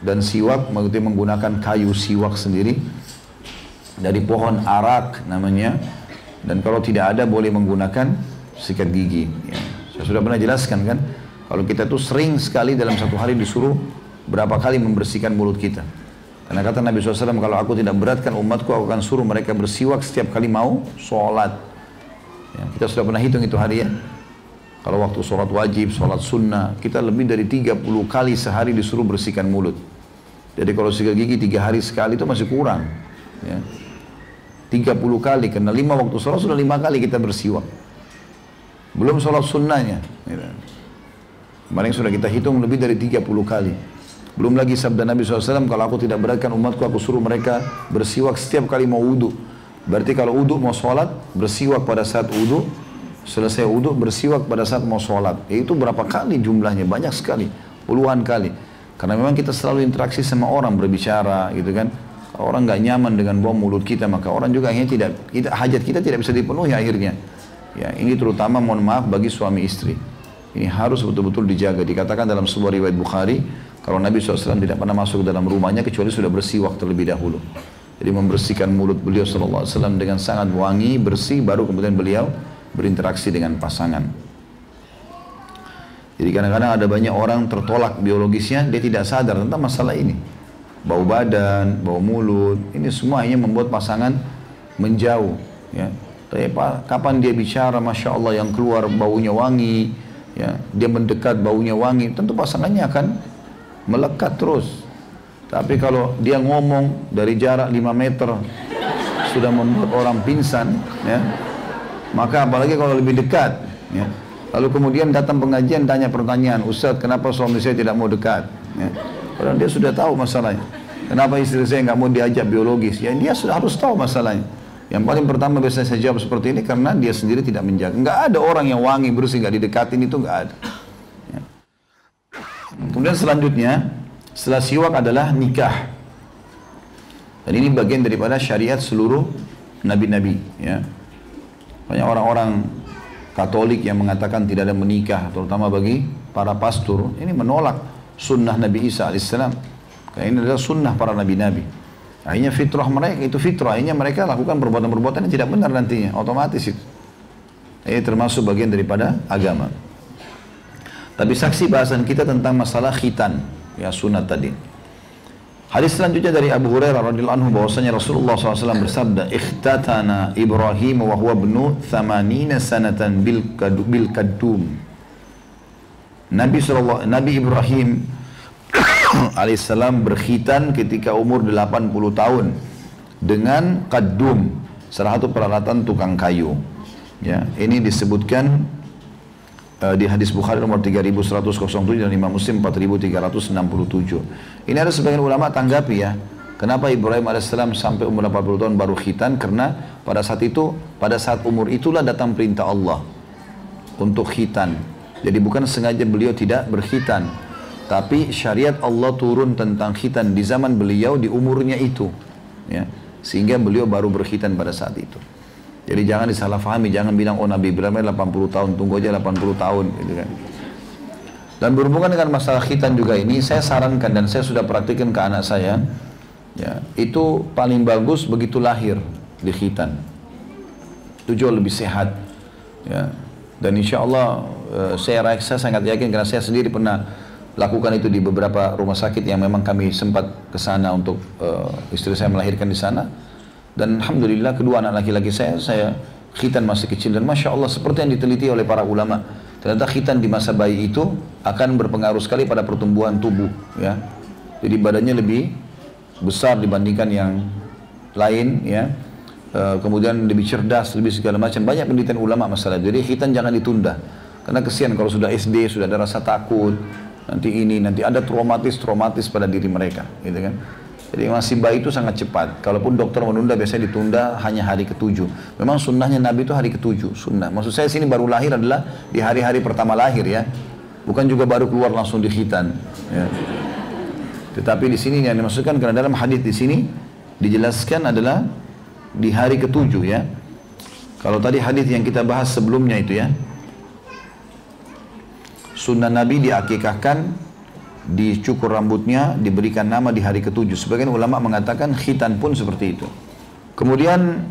dan siwak maksudnya menggunakan kayu siwak sendiri dari pohon arak namanya dan kalau tidak ada boleh menggunakan sikat gigi ya. saya sudah pernah jelaskan kan kalau kita tuh sering sekali dalam satu hari disuruh berapa kali membersihkan mulut kita karena kata Nabi SAW kalau aku tidak beratkan umatku aku akan suruh mereka bersiwak setiap kali mau sholat ya, kita sudah pernah hitung itu hari ya kalau waktu sholat wajib, sholat sunnah, kita lebih dari 30 kali sehari disuruh bersihkan mulut. Jadi kalau sikat gigi tiga hari sekali itu masih kurang. Ya. 30 kali, karena lima waktu sholat sudah lima kali kita bersiwak. Belum sholat sunnahnya. Ya. Kemarin sudah kita hitung lebih dari 30 kali. Belum lagi sabda Nabi SAW, kalau aku tidak beratkan umatku, aku suruh mereka bersiwak setiap kali mau wudhu. Berarti kalau wudhu mau sholat, bersiwak pada saat wudhu, selesai wudhu bersiwak pada saat mau sholat. Itu berapa kali jumlahnya? Banyak sekali, puluhan kali. Karena memang kita selalu interaksi sama orang berbicara gitu kan. Kalau orang nggak nyaman dengan bau mulut kita, maka orang juga akhirnya tidak, kita, hajat kita tidak bisa dipenuhi akhirnya. Ya, ini terutama mohon maaf bagi suami istri. Ini harus betul-betul dijaga. Dikatakan dalam sebuah riwayat Bukhari, kalau Nabi SAW tidak pernah masuk dalam rumahnya kecuali sudah bersih waktu lebih dahulu. Jadi membersihkan mulut beliau SAW dengan sangat wangi, bersih, baru kemudian beliau berinteraksi dengan pasangan. Jadi kadang-kadang ada banyak orang tertolak biologisnya, dia tidak sadar tentang masalah ini. Bau badan, bau mulut, ini semua hanya membuat pasangan menjauh. Ya. Tapi kapan dia bicara, masya Allah yang keluar baunya wangi, ya, dia mendekat baunya wangi, tentu pasangannya akan melekat terus. Tapi kalau dia ngomong dari jarak 5 meter sudah membuat orang pingsan, ya, maka apalagi kalau lebih dekat, ya. Lalu kemudian datang pengajian tanya pertanyaan, Ustaz kenapa suami saya tidak mau dekat? Ya. Padahal dia sudah tahu masalahnya. Kenapa istri saya nggak mau diajak biologis? Ya dia sudah harus tahu masalahnya. Yang paling pertama biasanya saya jawab seperti ini karena dia sendiri tidak menjaga. Nggak ada orang yang wangi bersih nggak didekatin itu nggak ada. Ya. Kemudian selanjutnya setelah siwak adalah nikah. Dan ini bagian daripada syariat seluruh nabi-nabi. Ya. Banyak orang-orang Katolik yang mengatakan tidak ada menikah, terutama bagi para pastor, ini menolak sunnah Nabi Isa alaihissalam. Karena ini adalah sunnah para nabi-nabi. Akhirnya fitrah mereka itu fitrah, akhirnya mereka lakukan perbuatan-perbuatan yang tidak benar nantinya, otomatis itu. Ini termasuk bagian daripada agama. Tapi saksi bahasan kita tentang masalah khitan, ya sunat tadi. Hadis selanjutnya dari Abu Hurairah radhiyallahu anhu bahwasanya Rasulullah SAW bersabda, "Ikhtatana Ibrahim wa huwa ibnu 80 sanatan bil kadum." Nabi Nabi Ibrahim alaihissalam berkhitan ketika umur 80 tahun dengan kadum, salah satu peralatan tukang kayu. Ya, ini disebutkan uh, di hadis Bukhari nomor 3107 dan Imam Muslim 4367. Ini ada sebagian ulama tanggapi ya. Kenapa Ibrahim AS sampai umur 80 tahun baru khitan? Karena pada saat itu, pada saat umur itulah datang perintah Allah untuk khitan. Jadi bukan sengaja beliau tidak berkhitan. Tapi syariat Allah turun tentang khitan di zaman beliau di umurnya itu. Ya. Sehingga beliau baru berkhitan pada saat itu. Jadi jangan disalahfahami, jangan bilang oh Nabi Ibrahim 80 tahun, tunggu aja 80 tahun gitu kan. Dan berhubungan dengan masalah khitan juga ini, saya sarankan dan saya sudah praktikan ke anak saya, ya itu paling bagus begitu lahir di khitan. Itu jauh lebih sehat, ya. Dan insya Allah eh, saya, saya sangat yakin karena saya sendiri pernah lakukan itu di beberapa rumah sakit yang memang kami sempat ke sana untuk uh, istri saya melahirkan di sana dan Alhamdulillah kedua anak laki-laki saya, saya khitan masih kecil. Dan Masya Allah seperti yang diteliti oleh para ulama. Ternyata khitan di masa bayi itu akan berpengaruh sekali pada pertumbuhan tubuh. ya Jadi badannya lebih besar dibandingkan yang lain. ya e, Kemudian lebih cerdas, lebih segala macam. Banyak penelitian ulama masalah. Jadi khitan jangan ditunda. Karena kesian kalau sudah SD, sudah ada rasa takut. Nanti ini, nanti ada traumatis-traumatis pada diri mereka. Gitu kan. Jadi masih bayi itu sangat cepat. Kalaupun dokter menunda biasanya ditunda hanya hari ketujuh. Memang sunnahnya Nabi itu hari ketujuh. Sunnah. Maksud saya sini baru lahir adalah di hari-hari pertama lahir ya. Bukan juga baru keluar langsung di khitan. Ya. Tetapi di sini yang dimaksudkan karena dalam hadis di sini dijelaskan adalah di hari ketujuh ya. Kalau tadi hadis yang kita bahas sebelumnya itu ya. Sunnah Nabi diakikahkan dicukur rambutnya, diberikan nama di hari ketujuh. Sebagian ulama mengatakan khitan pun seperti itu. Kemudian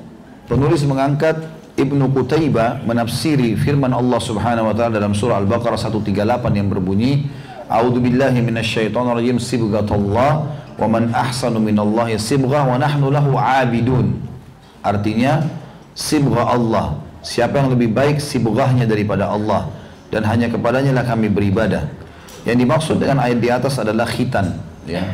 penulis mengangkat Ibnu Qutaibah menafsiri firman Allah Subhanahu wa taala dalam surah Al-Baqarah 138 yang berbunyi A'udzu billahi rajim sibghatullah wa man ahsanu minallahi sibghah wa nahnu lahu 'abidun. Artinya sibghah Allah. Siapa yang lebih baik sibghahnya daripada Allah dan hanya kepadanya lah kami beribadah. Yang dimaksud dengan ayat di atas adalah khitan. Ya.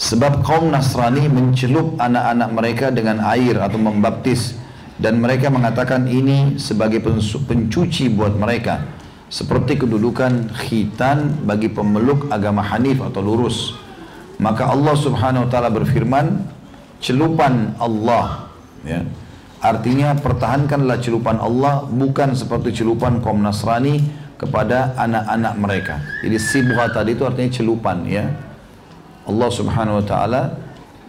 Sebab kaum Nasrani mencelup anak-anak mereka dengan air atau membaptis dan mereka mengatakan ini sebagai pencuci buat mereka seperti kedudukan khitan bagi pemeluk agama Hanif atau lurus. Maka Allah Subhanahu wa taala berfirman, celupan Allah ya. Artinya pertahankanlah celupan Allah bukan seperti celupan kaum Nasrani kepada anak-anak mereka. Jadi sibgha tadi itu artinya celupan ya. Allah Subhanahu wa taala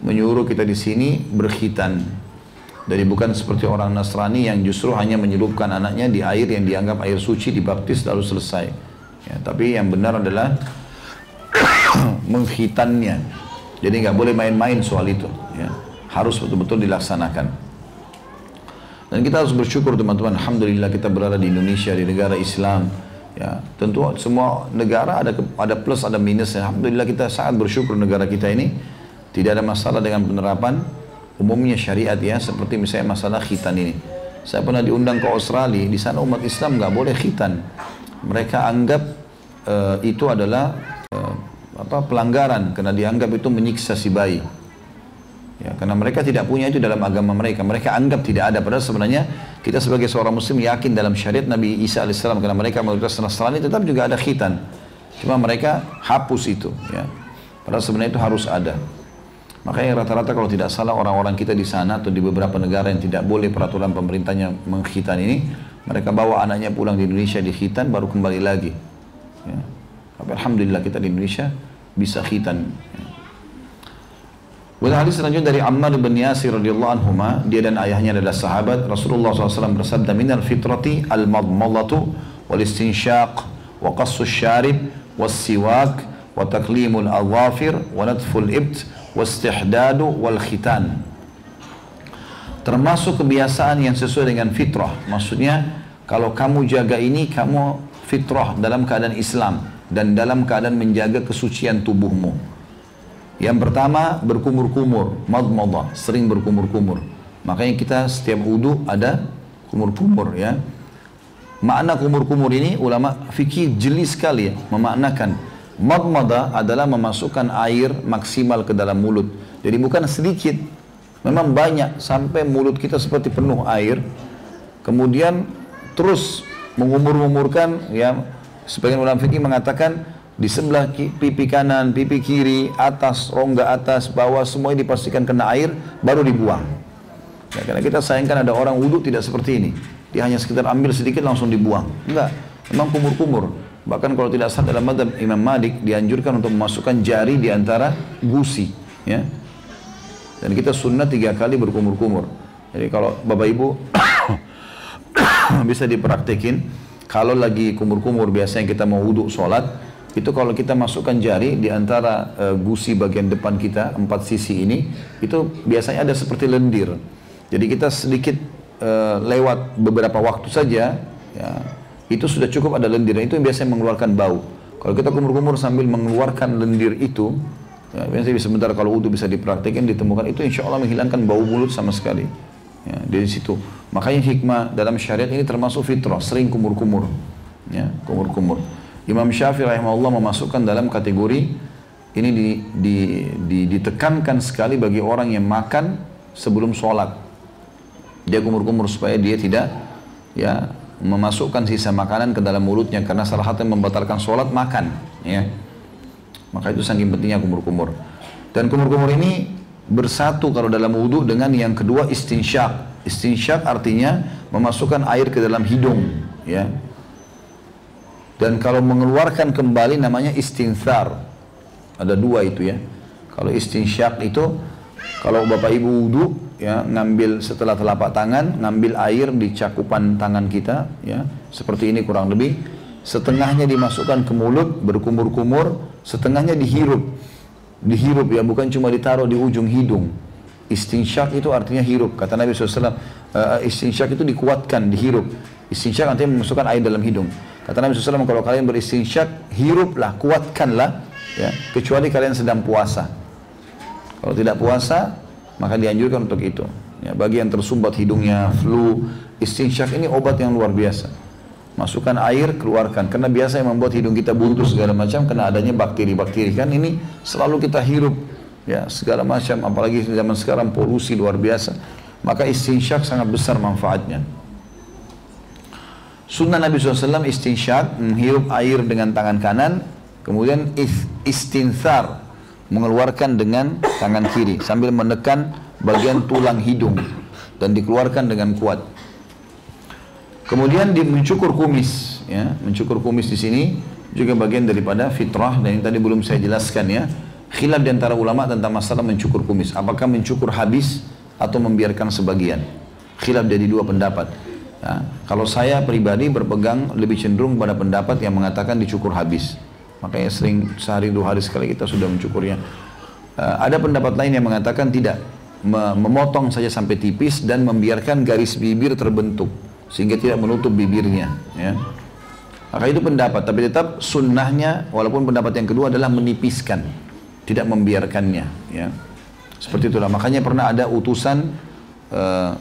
menyuruh kita di sini berkhitan. Jadi bukan seperti orang Nasrani yang justru hanya menyelupkan anaknya di air yang dianggap air suci dibaptis lalu selesai. Ya, tapi yang benar adalah mengkhitannya. Jadi nggak boleh main-main soal itu. Ya. Harus betul-betul dilaksanakan. Dan kita harus bersyukur teman-teman. Alhamdulillah kita berada di Indonesia, di negara Islam Ya, tentu semua negara ada ada plus ada minus. Alhamdulillah kita sangat bersyukur negara kita ini tidak ada masalah dengan penerapan umumnya syariat ya seperti misalnya masalah khitan ini. Saya pernah diundang ke Australia, di sana umat Islam nggak boleh khitan. Mereka anggap uh, itu adalah uh, apa pelanggaran karena dianggap itu menyiksa si bayi. Ya, karena mereka tidak punya itu dalam agama mereka. Mereka anggap tidak ada. Padahal sebenarnya kita sebagai seorang muslim yakin dalam syariat Nabi Isa AS. Karena mereka mayoritas Nasrani tetap juga ada khitan. Cuma mereka hapus itu. Ya. Padahal sebenarnya itu harus ada. Makanya rata-rata kalau tidak salah orang-orang kita di sana atau di beberapa negara yang tidak boleh peraturan pemerintahnya mengkhitan ini, mereka bawa anaknya pulang di Indonesia di khitan baru kembali lagi. Ya. Alhamdulillah kita di Indonesia bisa khitan. Ya. Pada hadis selanjutnya dari Ammar bin Yasir radhiyallahu anhu, dia dan ayahnya adalah sahabat. Rasulullah SAW bersabda, "Minal fitrati al-madmalatu wal istinsyaq wa qassu syarib was siwak wa taklimul adhafir wa natful ibt wa istihdadu wal khitan." Termasuk kebiasaan yang sesuai dengan fitrah. Maksudnya, kalau kamu jaga ini, kamu fitrah dalam keadaan Islam dan dalam keadaan menjaga kesucian tubuhmu. Yang pertama berkumur-kumur, madmadah, sering berkumur-kumur. Makanya kita setiap wudhu ada kumur-kumur ya. Makna kumur-kumur ini ulama fikih jeli sekali ya, memaknakan madmadah adalah memasukkan air maksimal ke dalam mulut. Jadi bukan sedikit, memang banyak sampai mulut kita seperti penuh air. Kemudian terus mengumur-umurkan ya sebagian ulama fikih mengatakan di sebelah pipi kanan, pipi kiri, atas, rongga atas, bawah, semuanya dipastikan kena air, baru dibuang. Ya, karena kita sayangkan ada orang wudhu tidak seperti ini. Dia hanya sekitar ambil sedikit langsung dibuang. Enggak, memang kumur-kumur. Bahkan kalau tidak salah dalam madhab Imam Malik dianjurkan untuk memasukkan jari di antara gusi. Ya. Dan kita sunnah tiga kali berkumur-kumur. Jadi kalau bapak ibu bisa dipraktekin, kalau lagi kumur-kumur biasanya kita mau wudhu sholat, itu kalau kita masukkan jari di antara uh, gusi bagian depan kita empat sisi ini itu biasanya ada seperti lendir. Jadi kita sedikit uh, lewat beberapa waktu saja ya itu sudah cukup ada lendir. Itu yang biasanya mengeluarkan bau. Kalau kita kumur-kumur sambil mengeluarkan lendir itu ya, biasanya sebentar kalau wudhu bisa dipraktikkan ditemukan itu insya Allah menghilangkan bau mulut sama sekali. Ya, dari situ. Makanya hikmah dalam syariat ini termasuk fitrah sering kumur-kumur. Ya kumur-kumur Imam Syafi'i rahimahullah memasukkan dalam kategori ini di, di, di, ditekankan sekali bagi orang yang makan sebelum sholat. Dia kumur-kumur supaya dia tidak ya memasukkan sisa makanan ke dalam mulutnya karena salah satu yang membatalkan sholat makan. Ya. Maka itu saking pentingnya kumur-kumur. Dan kumur-kumur ini bersatu kalau dalam wudhu dengan yang kedua istinsyak. Istinsyak artinya memasukkan air ke dalam hidung. Ya, dan kalau mengeluarkan kembali namanya istinthar. Ada dua itu ya. Kalau istinsyak itu kalau bapak ibu wudhu ya ngambil setelah telapak tangan ngambil air di cakupan tangan kita ya seperti ini kurang lebih. Setengahnya dimasukkan ke mulut berkumur-kumur setengahnya dihirup. Dihirup ya bukan cuma ditaruh di ujung hidung. Istinsyak itu artinya hirup. Kata Nabi SAW uh, istinsyak itu dikuatkan dihirup. Istinsyak artinya memasukkan air dalam hidung Kata Nabi SAW, kalau kalian beristinsyak, hiruplah, kuatkanlah, ya, kecuali kalian sedang puasa. Kalau tidak puasa, maka dianjurkan untuk itu. Ya, bagi yang tersumbat hidungnya, flu, istinsyak ini obat yang luar biasa. Masukkan air, keluarkan. Karena biasa yang membuat hidung kita buntu segala macam, karena adanya bakteri-bakteri. Kan ini selalu kita hirup, ya segala macam. Apalagi zaman sekarang polusi luar biasa. Maka istinsyak sangat besar manfaatnya. Sunnah Nabi SAW istinsyak, menghirup air dengan tangan kanan, kemudian istinthar, mengeluarkan dengan tangan kiri sambil menekan bagian tulang hidung dan dikeluarkan dengan kuat. Kemudian di mencukur kumis, ya, mencukur kumis di sini juga bagian daripada fitrah dan yang tadi belum saya jelaskan ya. Khilaf di antara ulama tentang masalah mencukur kumis, apakah mencukur habis atau membiarkan sebagian. Khilaf dari dua pendapat. Ya, kalau saya pribadi berpegang lebih cenderung pada pendapat yang mengatakan dicukur habis. Makanya sering sehari dua hari sekali kita sudah mencukurnya. Uh, ada pendapat lain yang mengatakan tidak, memotong saja sampai tipis dan membiarkan garis bibir terbentuk sehingga tidak menutup bibirnya. Ya. Maka itu pendapat, tapi tetap sunnahnya walaupun pendapat yang kedua adalah menipiskan, tidak membiarkannya. Ya. Seperti itulah. Makanya pernah ada utusan uh,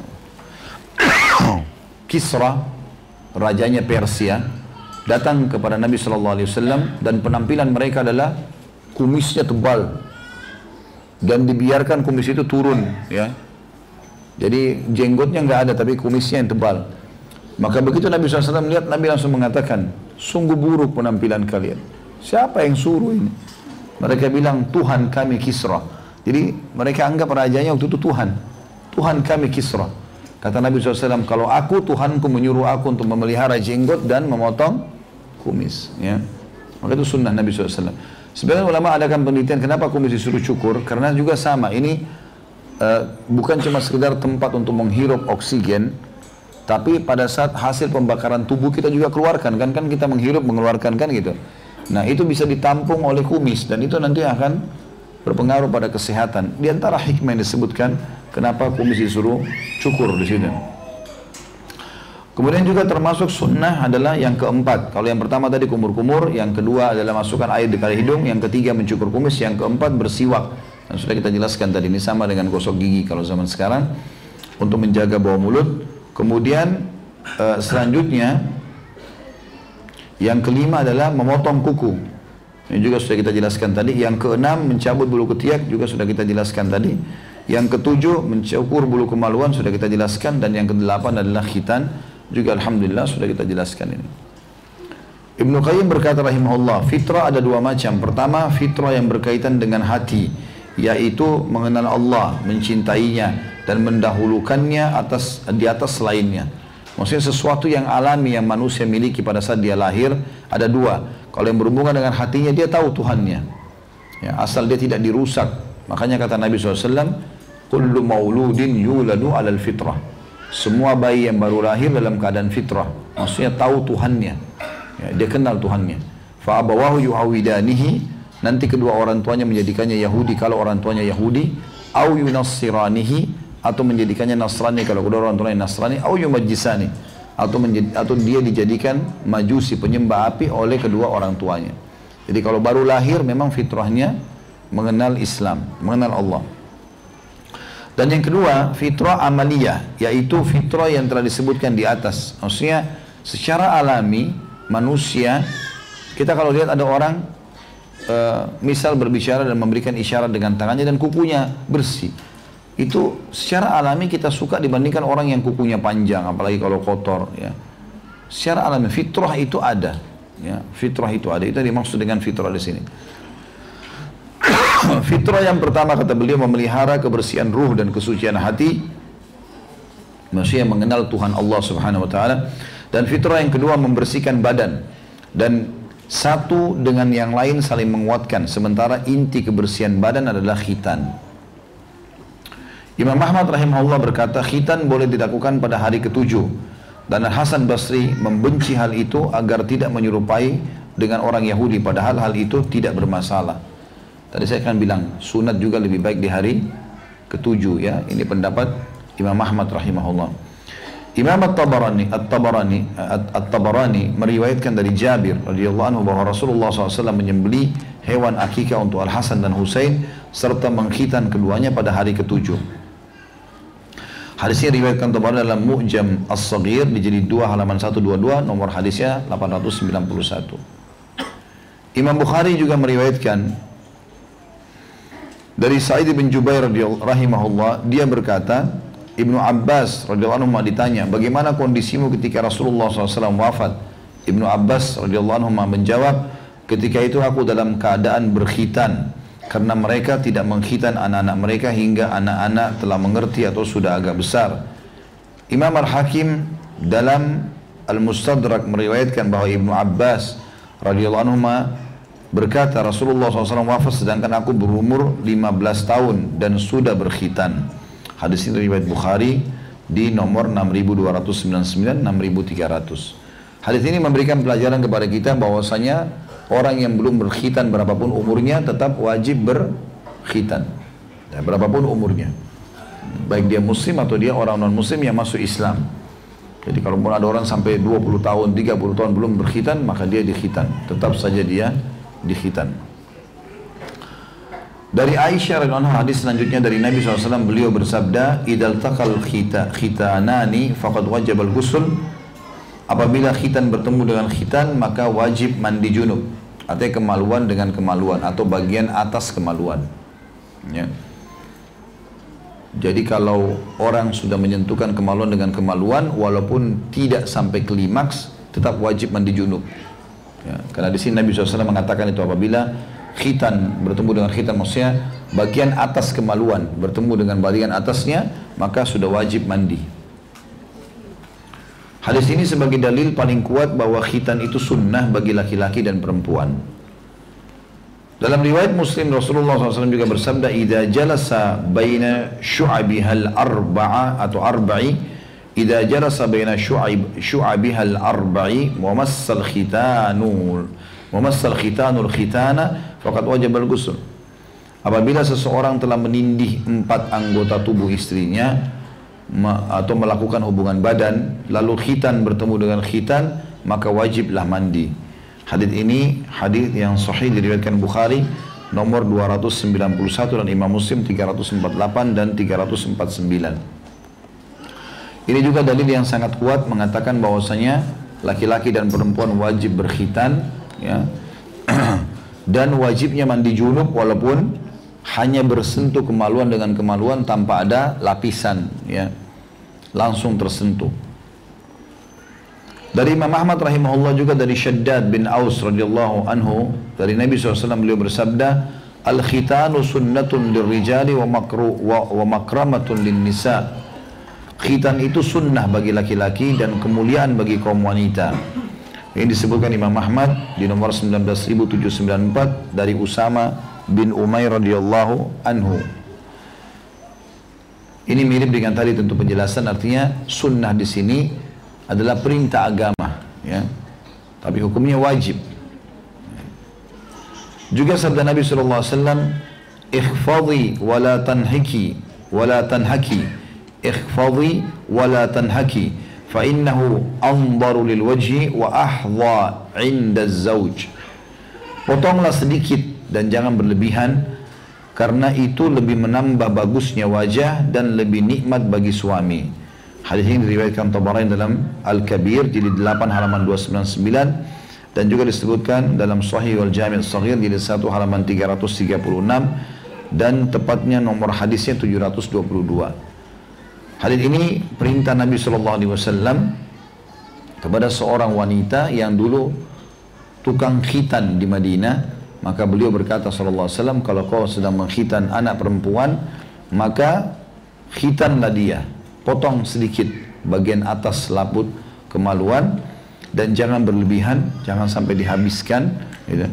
Kisra, rajanya Persia, datang kepada Nabi Shallallahu Alaihi Wasallam dan penampilan mereka adalah kumisnya tebal dan dibiarkan kumis itu turun, ya. Jadi jenggotnya nggak ada tapi kumisnya yang tebal. Maka begitu Nabi SAW melihat, Nabi langsung mengatakan, sungguh buruk penampilan kalian. Siapa yang suruh ini? Mereka bilang, Tuhan kami Kisra. Jadi mereka anggap rajanya waktu itu Tuhan. Tuhan kami Kisra. Kata Nabi SAW, kalau aku Tuhanku menyuruh aku untuk memelihara jenggot dan memotong kumis. Ya. Maka itu sunnah Nabi SAW. Sebenarnya ulama adakan penelitian kenapa kumis disuruh cukur. Karena juga sama, ini uh, bukan cuma sekedar tempat untuk menghirup oksigen, tapi pada saat hasil pembakaran tubuh kita juga keluarkan kan kan kita menghirup mengeluarkan kan gitu. Nah itu bisa ditampung oleh kumis dan itu nanti akan berpengaruh pada kesehatan. Di antara hikmah yang disebutkan Kenapa kumis disuruh cukur di sini? Kemudian juga termasuk sunnah adalah yang keempat. Kalau yang pertama tadi kumur-kumur, yang kedua adalah masukkan air di kali hidung, yang ketiga mencukur kumis, yang keempat bersiwak. Dan sudah kita jelaskan tadi ini sama dengan gosok gigi kalau zaman sekarang untuk menjaga bau mulut. Kemudian uh, selanjutnya yang kelima adalah memotong kuku. Ini juga sudah kita jelaskan tadi. Yang keenam mencabut bulu ketiak juga sudah kita jelaskan tadi. Yang ketujuh mencukur bulu kemaluan sudah kita jelaskan dan yang kedelapan adalah khitan juga alhamdulillah sudah kita jelaskan ini. Ibnu Qayyim berkata rahimahullah, fitrah ada dua macam. Pertama, fitrah yang berkaitan dengan hati, yaitu mengenal Allah, mencintainya dan mendahulukannya atas di atas lainnya. Maksudnya sesuatu yang alami yang manusia miliki pada saat dia lahir ada dua. Kalau yang berhubungan dengan hatinya dia tahu Tuhannya. Ya, asal dia tidak dirusak Makanya kata Nabi SAW, Kullu mauludin yuladu alal fitrah. Semua bayi yang baru lahir dalam keadaan fitrah. Maksudnya tahu Tuhannya. Ya, dia kenal Tuhannya. Fa'abawahu yuhawidanihi. Nanti kedua orang tuanya menjadikannya Yahudi kalau orang tuanya Yahudi. Au yunassiranihi. Atau menjadikannya Nasrani kalau kedua orang tuanya Nasrani. Au yumajisani. Atau, atau dia dijadikan majusi penyembah api oleh kedua orang tuanya. Jadi kalau baru lahir memang fitrahnya mengenal Islam, mengenal Allah. Dan yang kedua, fitrah amaliyah, yaitu fitrah yang telah disebutkan di atas. Maksudnya, secara alami, manusia, kita kalau lihat ada orang, uh, misal berbicara dan memberikan isyarat dengan tangannya dan kukunya bersih. Itu secara alami kita suka dibandingkan orang yang kukunya panjang, apalagi kalau kotor. Ya. Secara alami, fitrah itu ada. Ya, fitrah itu ada. Itu dimaksud dengan fitrah di sini. Fitrah yang pertama kata beliau memelihara kebersihan ruh dan kesucian hati. Maksudnya mengenal Tuhan Allah Subhanahu wa taala dan fitrah yang kedua membersihkan badan dan satu dengan yang lain saling menguatkan sementara inti kebersihan badan adalah khitan. Imam Ahmad rahimahullah berkata khitan boleh dilakukan pada hari ketujuh dan Hasan Basri membenci hal itu agar tidak menyerupai dengan orang Yahudi padahal hal itu tidak bermasalah. Tadi saya akan bilang sunat juga lebih baik di hari ketujuh ya. Ini pendapat Imam Ahmad rahimahullah. Imam At-Tabarani At-Tabarani At-Tabarani meriwayatkan dari Jabir radhiyallahu anhu bahwa Rasulullah SAW menyembeli hewan akikah untuk Al Hasan dan Husain serta mengkhitan keduanya pada hari ketujuh. Hadisnya riwayatkan Tabarani dalam Mu'jam As-Saghir di jilid 2 halaman 122 nomor hadisnya 891. Imam Bukhari juga meriwayatkan dari Sa'id bin Jubair rahimahullah, dia berkata, Ibnu Abbas radhiyallahu anhu ditanya, bagaimana kondisimu ketika Rasulullah SAW wafat? Ibnu Abbas radhiyallahu anhu menjawab, ketika itu aku dalam keadaan berkhitan karena mereka tidak mengkhitan anak-anak mereka hingga anak-anak telah mengerti atau sudah agak besar. Imam Al-Hakim dalam Al-Mustadrak meriwayatkan bahwa Ibnu Abbas radhiyallahu anhu Berkata Rasulullah SAW wafat sedangkan aku berumur 15 tahun dan sudah berkhitan. Hadis ini riwayat Bukhari di nomor 6299 6300. Hadis ini memberikan pelajaran kepada kita bahwasanya orang yang belum berkhitan berapapun umurnya tetap wajib berkhitan. Ya, berapapun umurnya. Baik dia muslim atau dia orang non muslim yang masuk Islam. Jadi kalau ada orang sampai 20 tahun, 30 tahun belum berkhitan, maka dia dikhitan. Tetap saja dia di khitan. Dari Aisyah radhiyallahu hadis selanjutnya dari Nabi SAW beliau bersabda, "Idal takal khita khitanani faqad wajib al ghusl." Apabila khitan bertemu dengan khitan maka wajib mandi junub. Artinya kemaluan dengan kemaluan atau bagian atas kemaluan. Ya. Jadi kalau orang sudah menyentuhkan kemaluan dengan kemaluan walaupun tidak sampai klimaks tetap wajib mandi junub. Ya, karena di sini Nabi SAW mengatakan itu apabila khitan bertemu dengan khitan maksudnya bagian atas kemaluan bertemu dengan bagian atasnya maka sudah wajib mandi hadis ini sebagai dalil paling kuat bahwa khitan itu sunnah bagi laki-laki dan perempuan dalam riwayat Muslim Rasulullah SAW juga bersabda, "Idza jalasa baina syu'abihal arba'a atau arba'i, idza jalasa baina syu'ab syu'abihal arba'i wa massal khitanul wa massal khitanul khitana Fakat wajib al-ghusl. Apabila seseorang telah menindih empat anggota tubuh istrinya atau melakukan hubungan badan, lalu khitan bertemu dengan khitan, maka wajiblah mandi. Hadis ini hadis yang sahih diriwayatkan Bukhari nomor 291 dan Imam Muslim 348 dan 349. Ini juga dalil yang sangat kuat mengatakan bahwasanya laki-laki dan perempuan wajib berkhitan ya dan wajibnya mandi junub walaupun hanya bersentuh kemaluan dengan kemaluan tanpa ada lapisan ya. Langsung tersentuh. Dari Imam Ahmad rahimahullah juga dari Shaddad bin Aus radhiyallahu anhu dari Nabi SAW beliau bersabda al khitanu sunnatun lirrijali wa makru wa, wa makramatun lin nisa khitan itu sunnah bagi laki-laki dan kemuliaan bagi kaum wanita. Ini disebutkan Imam Ahmad di nomor 19794 dari Usama bin Umair radhiyallahu anhu. Ini mirip dengan tadi tentu penjelasan artinya sunnah di sini adalah perintah agama ya. Tapi hukumnya wajib. Juga sabda Nabi sallallahu alaihi wasallam تنحكي ولا تنحكي tanhiki ولا تنحكي tanhaki ikhfadhi wa وأحظى tanhaki fa innahu andaru. Potonglah sedikit dan jangan berlebihan karena itu lebih menambah bagusnya wajah dan lebih nikmat bagi suami. Hadis ini diriwayatkan Tabarani dalam Al-Kabir jilid 8 halaman 299 dan juga disebutkan dalam Sahih wal Jami' Sahih jilid 1 halaman 336 dan tepatnya nomor hadisnya 722 Hadis ini perintah Nabi Shallallahu Alaihi Wasallam kepada seorang wanita yang dulu tukang khitan di Madinah, maka beliau berkata Shallallahu Alaihi Wasallam kalau kau sedang mengkhitan anak perempuan, maka khitanlah dia, potong sedikit bagian atas laput kemaluan dan jangan berlebihan, jangan sampai dihabiskan, gitu.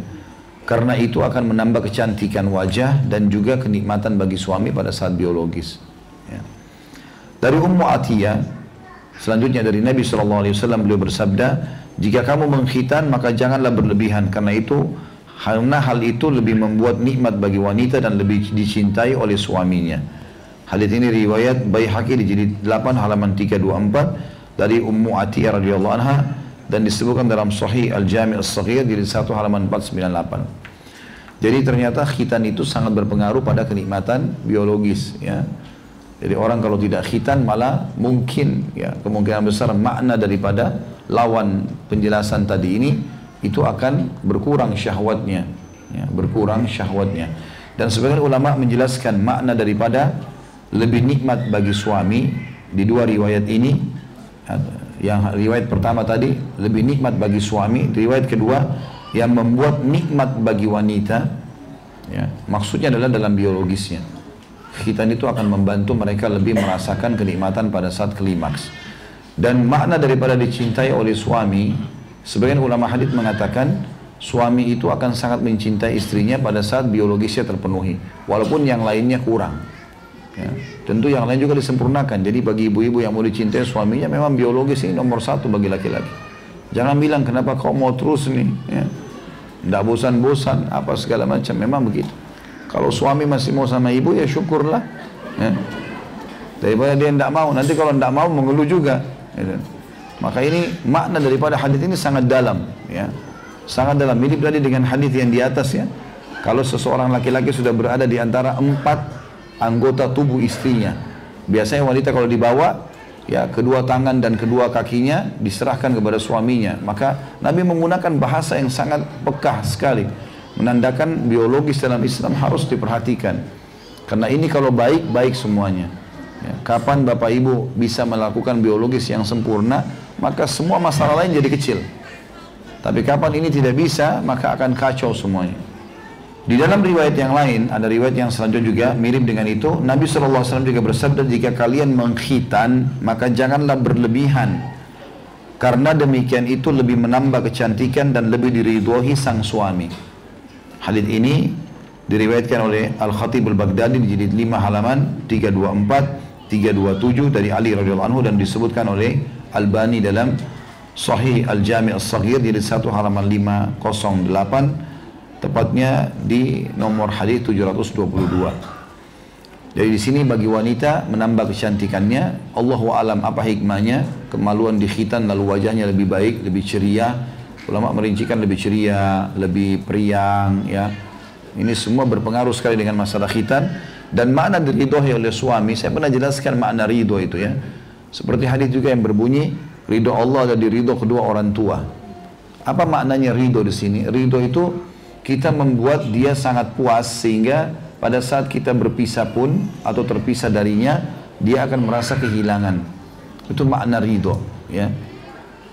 Karena itu akan menambah kecantikan wajah dan juga kenikmatan bagi suami pada saat biologis. Dari Ummu Atiyah, selanjutnya dari Nabi SAW beliau bersabda, jika kamu mengkhitan maka janganlah berlebihan karena itu karena hal itu lebih membuat nikmat bagi wanita dan lebih dicintai oleh suaminya. Hadis ini riwayat Baihaqi di jilid 8 halaman 324 dari Ummu Atiyah radhiyallahu anha dan disebutkan dalam Sahih Al-Jami' As-Saghir jilid 1 halaman 498. Jadi ternyata khitan itu sangat berpengaruh pada kenikmatan biologis ya. Jadi orang kalau tidak khitan malah mungkin ya kemungkinan besar makna daripada lawan penjelasan tadi ini itu akan berkurang syahwatnya, ya, berkurang syahwatnya. Dan sebagian ulama menjelaskan makna daripada lebih nikmat bagi suami di dua riwayat ini. Yang riwayat pertama tadi lebih nikmat bagi suami, riwayat kedua yang membuat nikmat bagi wanita. Ya, maksudnya adalah dalam biologisnya khitan itu akan membantu mereka lebih merasakan kenikmatan pada saat klimaks. Dan makna daripada dicintai oleh suami, sebagian ulama hadis mengatakan suami itu akan sangat mencintai istrinya pada saat biologisnya terpenuhi, walaupun yang lainnya kurang. Ya. Tentu yang lain juga disempurnakan. Jadi bagi ibu-ibu yang mau dicintai suaminya, memang biologis ini nomor satu bagi laki-laki. Jangan bilang kenapa kau mau terus nih, ya. Tidak bosan-bosan, apa segala macam. Memang begitu. Kalau suami masih mau sama ibu ya syukurlah. Ya. Daripada dia tidak mau, nanti kalau tidak mau mengeluh juga. Ya. Maka ini makna daripada hadis ini sangat dalam, ya. Sangat dalam. Mirip tadi dengan hadis yang di atas ya. Kalau seseorang laki-laki sudah berada di antara empat anggota tubuh istrinya. Biasanya wanita kalau dibawa, ya kedua tangan dan kedua kakinya diserahkan kepada suaminya. Maka Nabi menggunakan bahasa yang sangat pekah sekali. Menandakan biologis dalam Islam harus diperhatikan. Karena ini kalau baik, baik semuanya. Ya, kapan Bapak Ibu bisa melakukan biologis yang sempurna, maka semua masalah lain jadi kecil. Tapi kapan ini tidak bisa, maka akan kacau semuanya. Di dalam riwayat yang lain, ada riwayat yang selanjutnya juga mirip dengan itu. Nabi SAW juga bersabda, jika kalian mengkhitan, maka janganlah berlebihan. Karena demikian itu lebih menambah kecantikan dan lebih diridhoi sang suami. Hadis ini diriwayatkan oleh Al-Khatib Al-Baghdadi di jilid 5 halaman 324, 327 dari Ali radhiyallahu anhu dan disebutkan oleh Albani dalam Sahih Al-Jami' As-Saghir jilid 1 halaman 508 tepatnya di nomor hadis 722. Jadi di sini bagi wanita menambah kecantikannya, Allah alam apa hikmahnya, kemaluan di khitan lalu wajahnya lebih baik, lebih ceria. Ulama merincikan lebih ceria, lebih periang, ya. Ini semua berpengaruh sekali dengan masalah khitan dan makna diridhoi oleh suami. Saya pernah jelaskan makna ridho itu ya. Seperti hadis juga yang berbunyi ridho Allah dan ridho kedua orang tua. Apa maknanya ridho di sini? Ridho itu kita membuat dia sangat puas sehingga pada saat kita berpisah pun atau terpisah darinya dia akan merasa kehilangan. Itu makna ridho, ya.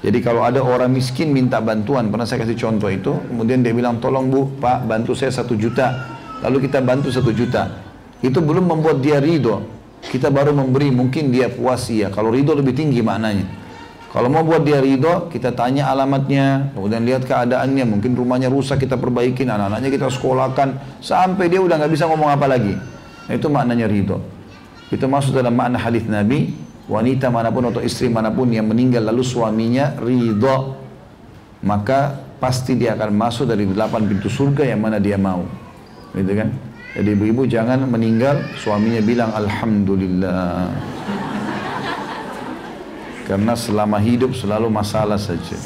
Jadi kalau ada orang miskin minta bantuan, pernah saya kasih contoh itu, kemudian dia bilang, tolong bu, pak bantu saya satu juta. Lalu kita bantu satu juta. Itu belum membuat dia ridho. Kita baru memberi, mungkin dia puas ya. Kalau ridho lebih tinggi maknanya. Kalau mau buat dia ridho, kita tanya alamatnya, kemudian lihat keadaannya, mungkin rumahnya rusak kita perbaikin, anak-anaknya kita sekolahkan, sampai dia udah nggak bisa ngomong apa lagi. Nah, itu maknanya ridho. Itu masuk dalam makna hadis Nabi, wanita mana pun atau istri mana pun yang meninggal lalu suaminya ridho, maka pasti dia akan masuk dari delapan pintu surga yang mana dia mau. Gitu kan? Jadi ibu-ibu jangan meninggal suaminya bilang alhamdulillah. Karena selama hidup selalu masalah saja.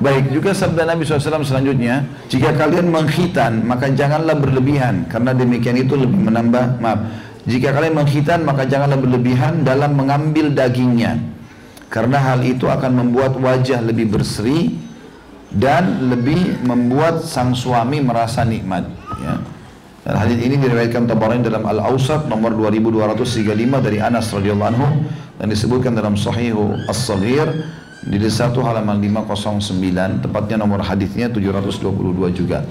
Baik, juga sabda Nabi SAW selanjutnya, jika kalian menghitan, maka janganlah berlebihan, karena demikian itu lebih menambah, maaf, jika kalian menghitan, maka janganlah berlebihan dalam mengambil dagingnya, karena hal itu akan membuat wajah lebih berseri, dan lebih membuat sang suami merasa nikmat. Ya. Dan hadis ini diriwayatkan Tabarani dalam Al-Awsat nomor 2235 dari Anas radhiyallahu anhu dan disebutkan dalam Sahih As-Saghir di satu halaman 509 tepatnya nomor hadisnya 722 juga.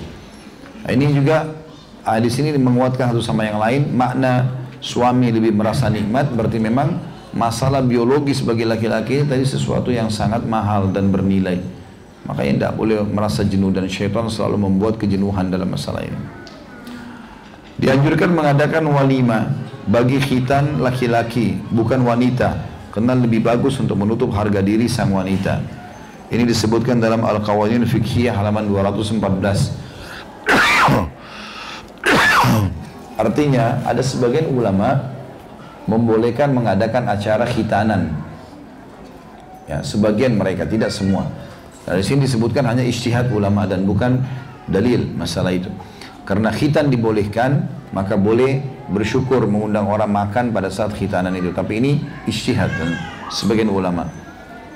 Nah, ini juga hadis ini menguatkan satu sama yang lain makna suami lebih merasa nikmat berarti memang masalah biologis bagi laki-laki tadi sesuatu yang sangat mahal dan bernilai. Makanya tidak boleh merasa jenuh dan syaitan selalu membuat kejenuhan dalam masalah ini. Dianjurkan mengadakan walima bagi khitan laki-laki, bukan wanita, karena lebih bagus untuk menutup harga diri sang wanita. Ini disebutkan dalam Al-Qawanin Fiqhiyah halaman 214. Artinya ada sebagian ulama membolehkan mengadakan acara khitanan. Ya, sebagian mereka tidak semua. Dari sini disebutkan hanya istihad ulama dan bukan dalil masalah itu. Karena khitan dibolehkan, maka boleh bersyukur mengundang orang makan pada saat khitanan itu. Tapi ini istihad dan sebagian ulama.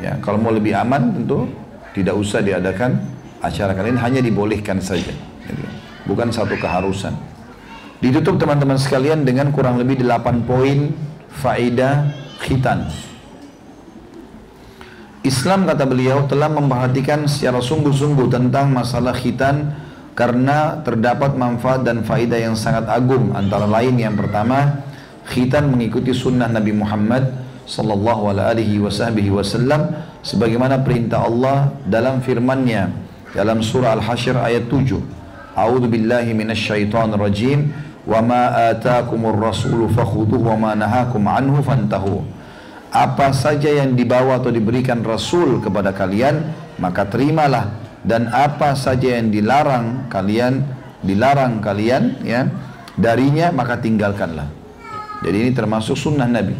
Ya, kalau mau lebih aman tentu tidak usah diadakan acara kalian hanya dibolehkan saja. Bukan satu keharusan. Ditutup teman-teman sekalian dengan kurang lebih 8 poin faedah khitan. Islam kata beliau telah memperhatikan secara sungguh-sungguh tentang masalah khitan karena terdapat manfaat dan faedah yang sangat agung. Antara lain yang pertama khitan mengikuti sunnah Nabi Muhammad sallallahu alaihi wasallam sebagaimana perintah Allah dalam firman-Nya dalam surah Al-Hasyr ayat 7 A'udzu billahi minasyaitonir rajim. Wa ma ataakumur rasulu fakhudhuhu wa ma nahakum anhu fantahu apa saja yang dibawa atau diberikan Rasul kepada kalian maka terimalah dan apa saja yang dilarang kalian dilarang kalian ya darinya maka tinggalkanlah. Jadi ini termasuk sunnah Nabi.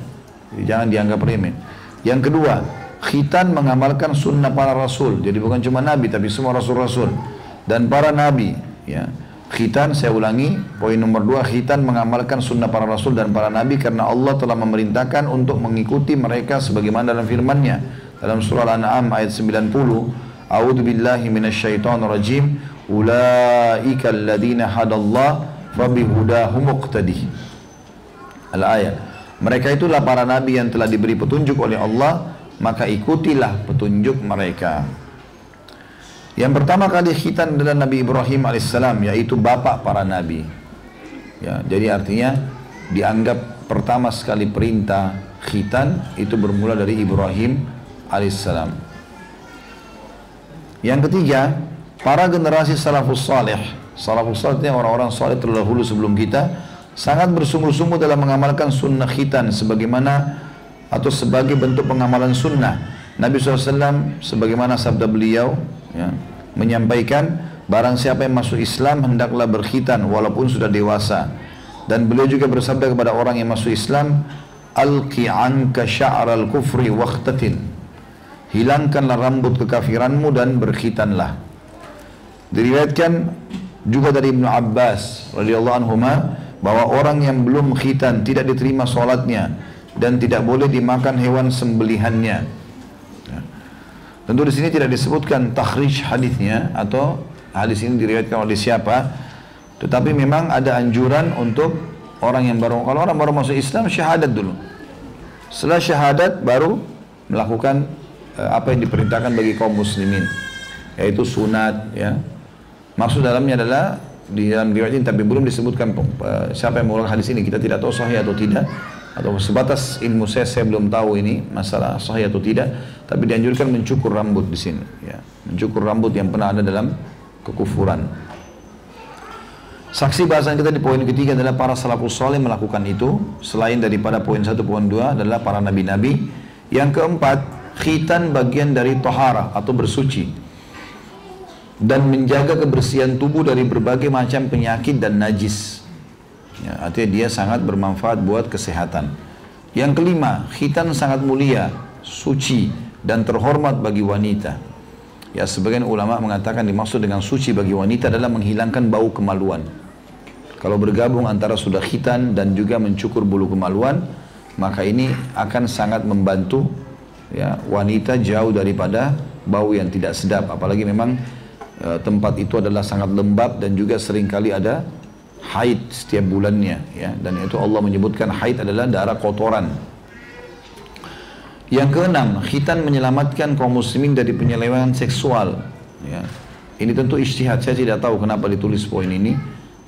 Jadi jangan dianggap remeh. Yang kedua, khitan mengamalkan sunnah para rasul. Jadi bukan cuma Nabi tapi semua rasul-rasul. dan para nabi ya khitan saya ulangi poin nomor dua khitan mengamalkan sunnah para rasul dan para nabi karena Allah telah memerintahkan untuk mengikuti mereka sebagaimana dalam firman-Nya. Dalam surah Al-An'am ayat 90 A'udzu billahi minasyaitonir rajim. Ulaika alladziina hadallah fabihudahu muqtadi Al-ayat mereka itulah para nabi yang telah diberi petunjuk oleh Allah maka ikutilah petunjuk mereka yang pertama kali khitan adalah Nabi Ibrahim alaihissalam yaitu bapak para nabi. Ya, jadi artinya dianggap pertama sekali perintah khitan itu bermula dari Ibrahim alaihissalam. Yang ketiga, para generasi salafus salih, salafus salih itu orang-orang salih terdahulu sebelum kita sangat bersungguh-sungguh dalam mengamalkan sunnah khitan sebagaimana atau sebagai bentuk pengamalan sunnah. Nabi SAW sebagaimana sabda beliau ya, menyampaikan barang siapa yang masuk Islam hendaklah berkhitan walaupun sudah dewasa. Dan beliau juga bersabda kepada orang yang masuk Islam alqi anka sya'ral kufri waqtatin. Hilangkanlah rambut kekafiranmu dan berkhitanlah. Diriwayatkan juga dari Ibnu Abbas radhiyallahu anhu bahwa orang yang belum khitan tidak diterima solatnya dan tidak boleh dimakan hewan sembelihannya Tentu di sini tidak disebutkan takhrij hadisnya atau hadis ini diriwayatkan oleh siapa. Tetapi memang ada anjuran untuk orang yang baru kalau orang baru masuk Islam syahadat dulu. Setelah syahadat baru melakukan uh, apa yang diperintahkan bagi kaum muslimin yaitu sunat ya. Maksud dalamnya adalah di dalam riwayat ini tapi belum disebutkan uh, siapa yang mengulang hadis ini kita tidak tahu sahih atau tidak atau sebatas ilmu saya saya belum tahu ini masalah sahih atau tidak tapi dianjurkan mencukur rambut di sini ya. Mencukur rambut yang pernah ada dalam kekufuran. Saksi bahasan kita di poin ketiga adalah para salafus soleh melakukan itu. Selain daripada poin satu poin dua adalah para nabi-nabi. Yang keempat khitan bagian dari tohara atau bersuci. Dan menjaga kebersihan tubuh dari berbagai macam penyakit dan najis Ya, artinya dia sangat bermanfaat buat kesehatan. Yang kelima, khitan sangat mulia, suci dan terhormat bagi wanita. Ya, sebagian ulama mengatakan dimaksud dengan suci bagi wanita adalah menghilangkan bau kemaluan. Kalau bergabung antara sudah khitan dan juga mencukur bulu kemaluan, maka ini akan sangat membantu ya wanita jauh daripada bau yang tidak sedap. Apalagi memang e, tempat itu adalah sangat lembab dan juga sering kali ada haid setiap bulannya ya. Dan itu Allah menyebutkan haid adalah darah kotoran. Yang keenam khitan menyelamatkan kaum muslimin dari penyelewengan seksual ya. Ini tentu istihad saya tidak tahu kenapa ditulis poin ini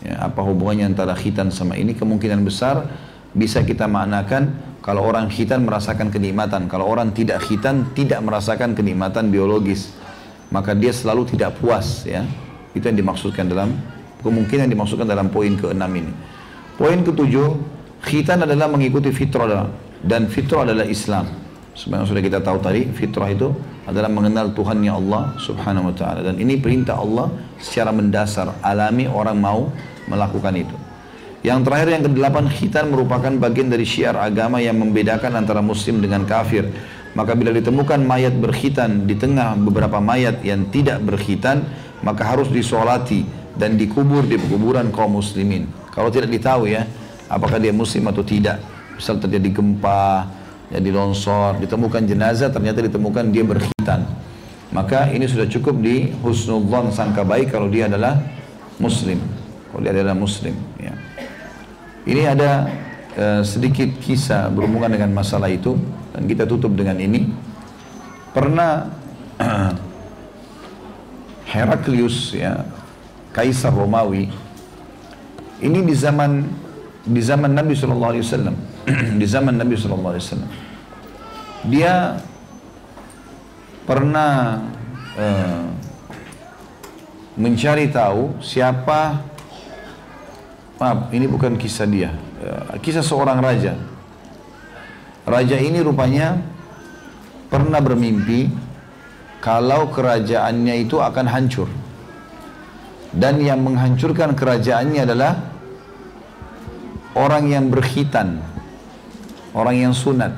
ya, apa hubungannya antara khitan sama ini? Kemungkinan besar bisa kita maknakan kalau orang khitan merasakan kenikmatan. Kalau orang tidak khitan tidak merasakan kenikmatan biologis. Maka dia selalu tidak puas ya. Itu yang dimaksudkan dalam Kemungkinan dimasukkan dalam poin ke-6 ini. Poin ke-7, khitan adalah mengikuti fitrah dan fitrah adalah Islam. Sebenarnya sudah kita tahu tadi, fitrah itu adalah mengenal Tuhannya Allah subhanahu wa ta'ala. Dan ini perintah Allah secara mendasar, alami orang mau melakukan itu. Yang terakhir yang kedelapan, khitan merupakan bagian dari syiar agama yang membedakan antara muslim dengan kafir. Maka bila ditemukan mayat berkhitan di tengah beberapa mayat yang tidak berkhitan, maka harus disolati dan dikubur di kuburan kaum muslimin. Kalau tidak ditahu ya, apakah dia muslim atau tidak. Misal terjadi gempa, jadi longsor, ditemukan jenazah, ternyata ditemukan dia berkhitan. Maka ini sudah cukup di husnudzon sangka baik kalau dia adalah muslim. Kalau dia adalah muslim. Ya. Ini ada uh, sedikit kisah berhubungan dengan masalah itu dan kita tutup dengan ini. Pernah Heraklius ya kaisar Romawi ini di zaman di zaman Nabi Shallallahu Alaihi Wasallam. Di zaman Nabi Shallallahu Alaihi Wasallam. Dia pernah uh, mencari tahu siapa maaf ini bukan kisah dia uh, kisah seorang raja. Raja ini rupanya pernah bermimpi kalau kerajaannya itu akan hancur dan yang menghancurkan kerajaannya adalah orang yang berkhitan orang yang sunat.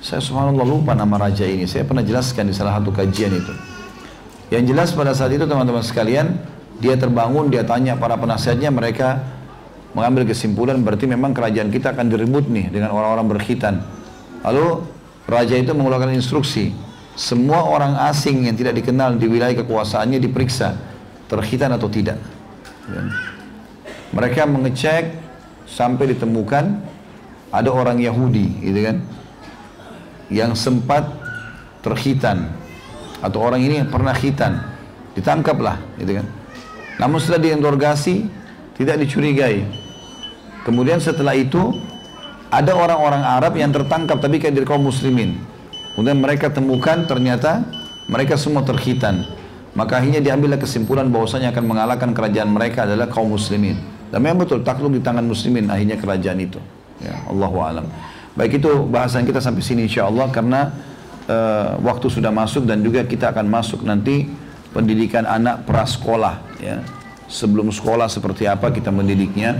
Saya subhanallah lupa nama raja ini. Saya pernah jelaskan di salah satu kajian itu. Yang jelas pada saat itu teman-teman sekalian, dia terbangun, dia tanya para penasihatnya, mereka mengambil kesimpulan berarti memang kerajaan kita akan direbut nih dengan orang-orang berkhitan. Lalu raja itu mengeluarkan instruksi, semua orang asing yang tidak dikenal di wilayah kekuasaannya diperiksa, terkhitan atau tidak. Ya. Mereka mengecek sampai ditemukan ada orang Yahudi, gitu kan, yang sempat terkhitan atau orang ini pernah khitan ditangkaplah gitu kan. Namun setelah diinterogasi tidak dicurigai. Kemudian setelah itu ada orang-orang Arab yang tertangkap tapi kayak dari kaum muslimin. Kemudian mereka temukan ternyata mereka semua terkhitan maka akhirnya diambillah kesimpulan bahwasanya akan mengalahkan kerajaan mereka adalah kaum muslimin. Dan memang betul takluk di tangan muslimin akhirnya kerajaan itu. Ya Allahu alam. Baik itu bahasan kita sampai sini insya Allah karena uh, waktu sudah masuk dan juga kita akan masuk nanti pendidikan anak prasekolah ya. Sebelum sekolah seperti apa kita mendidiknya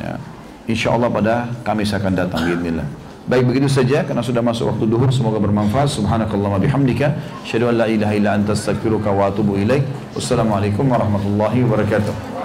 ya. insya Allah pada Kamis akan datang Bismillah Baik begitu saja. Karena sudah masuk waktu duhur semoga bermanfaat. Subhanakallah wa bihamdika syadu an la ilaha illa anta astaghfiruka wa atubu ilaik. Wassalamualaikum warahmatullahi wabarakatuh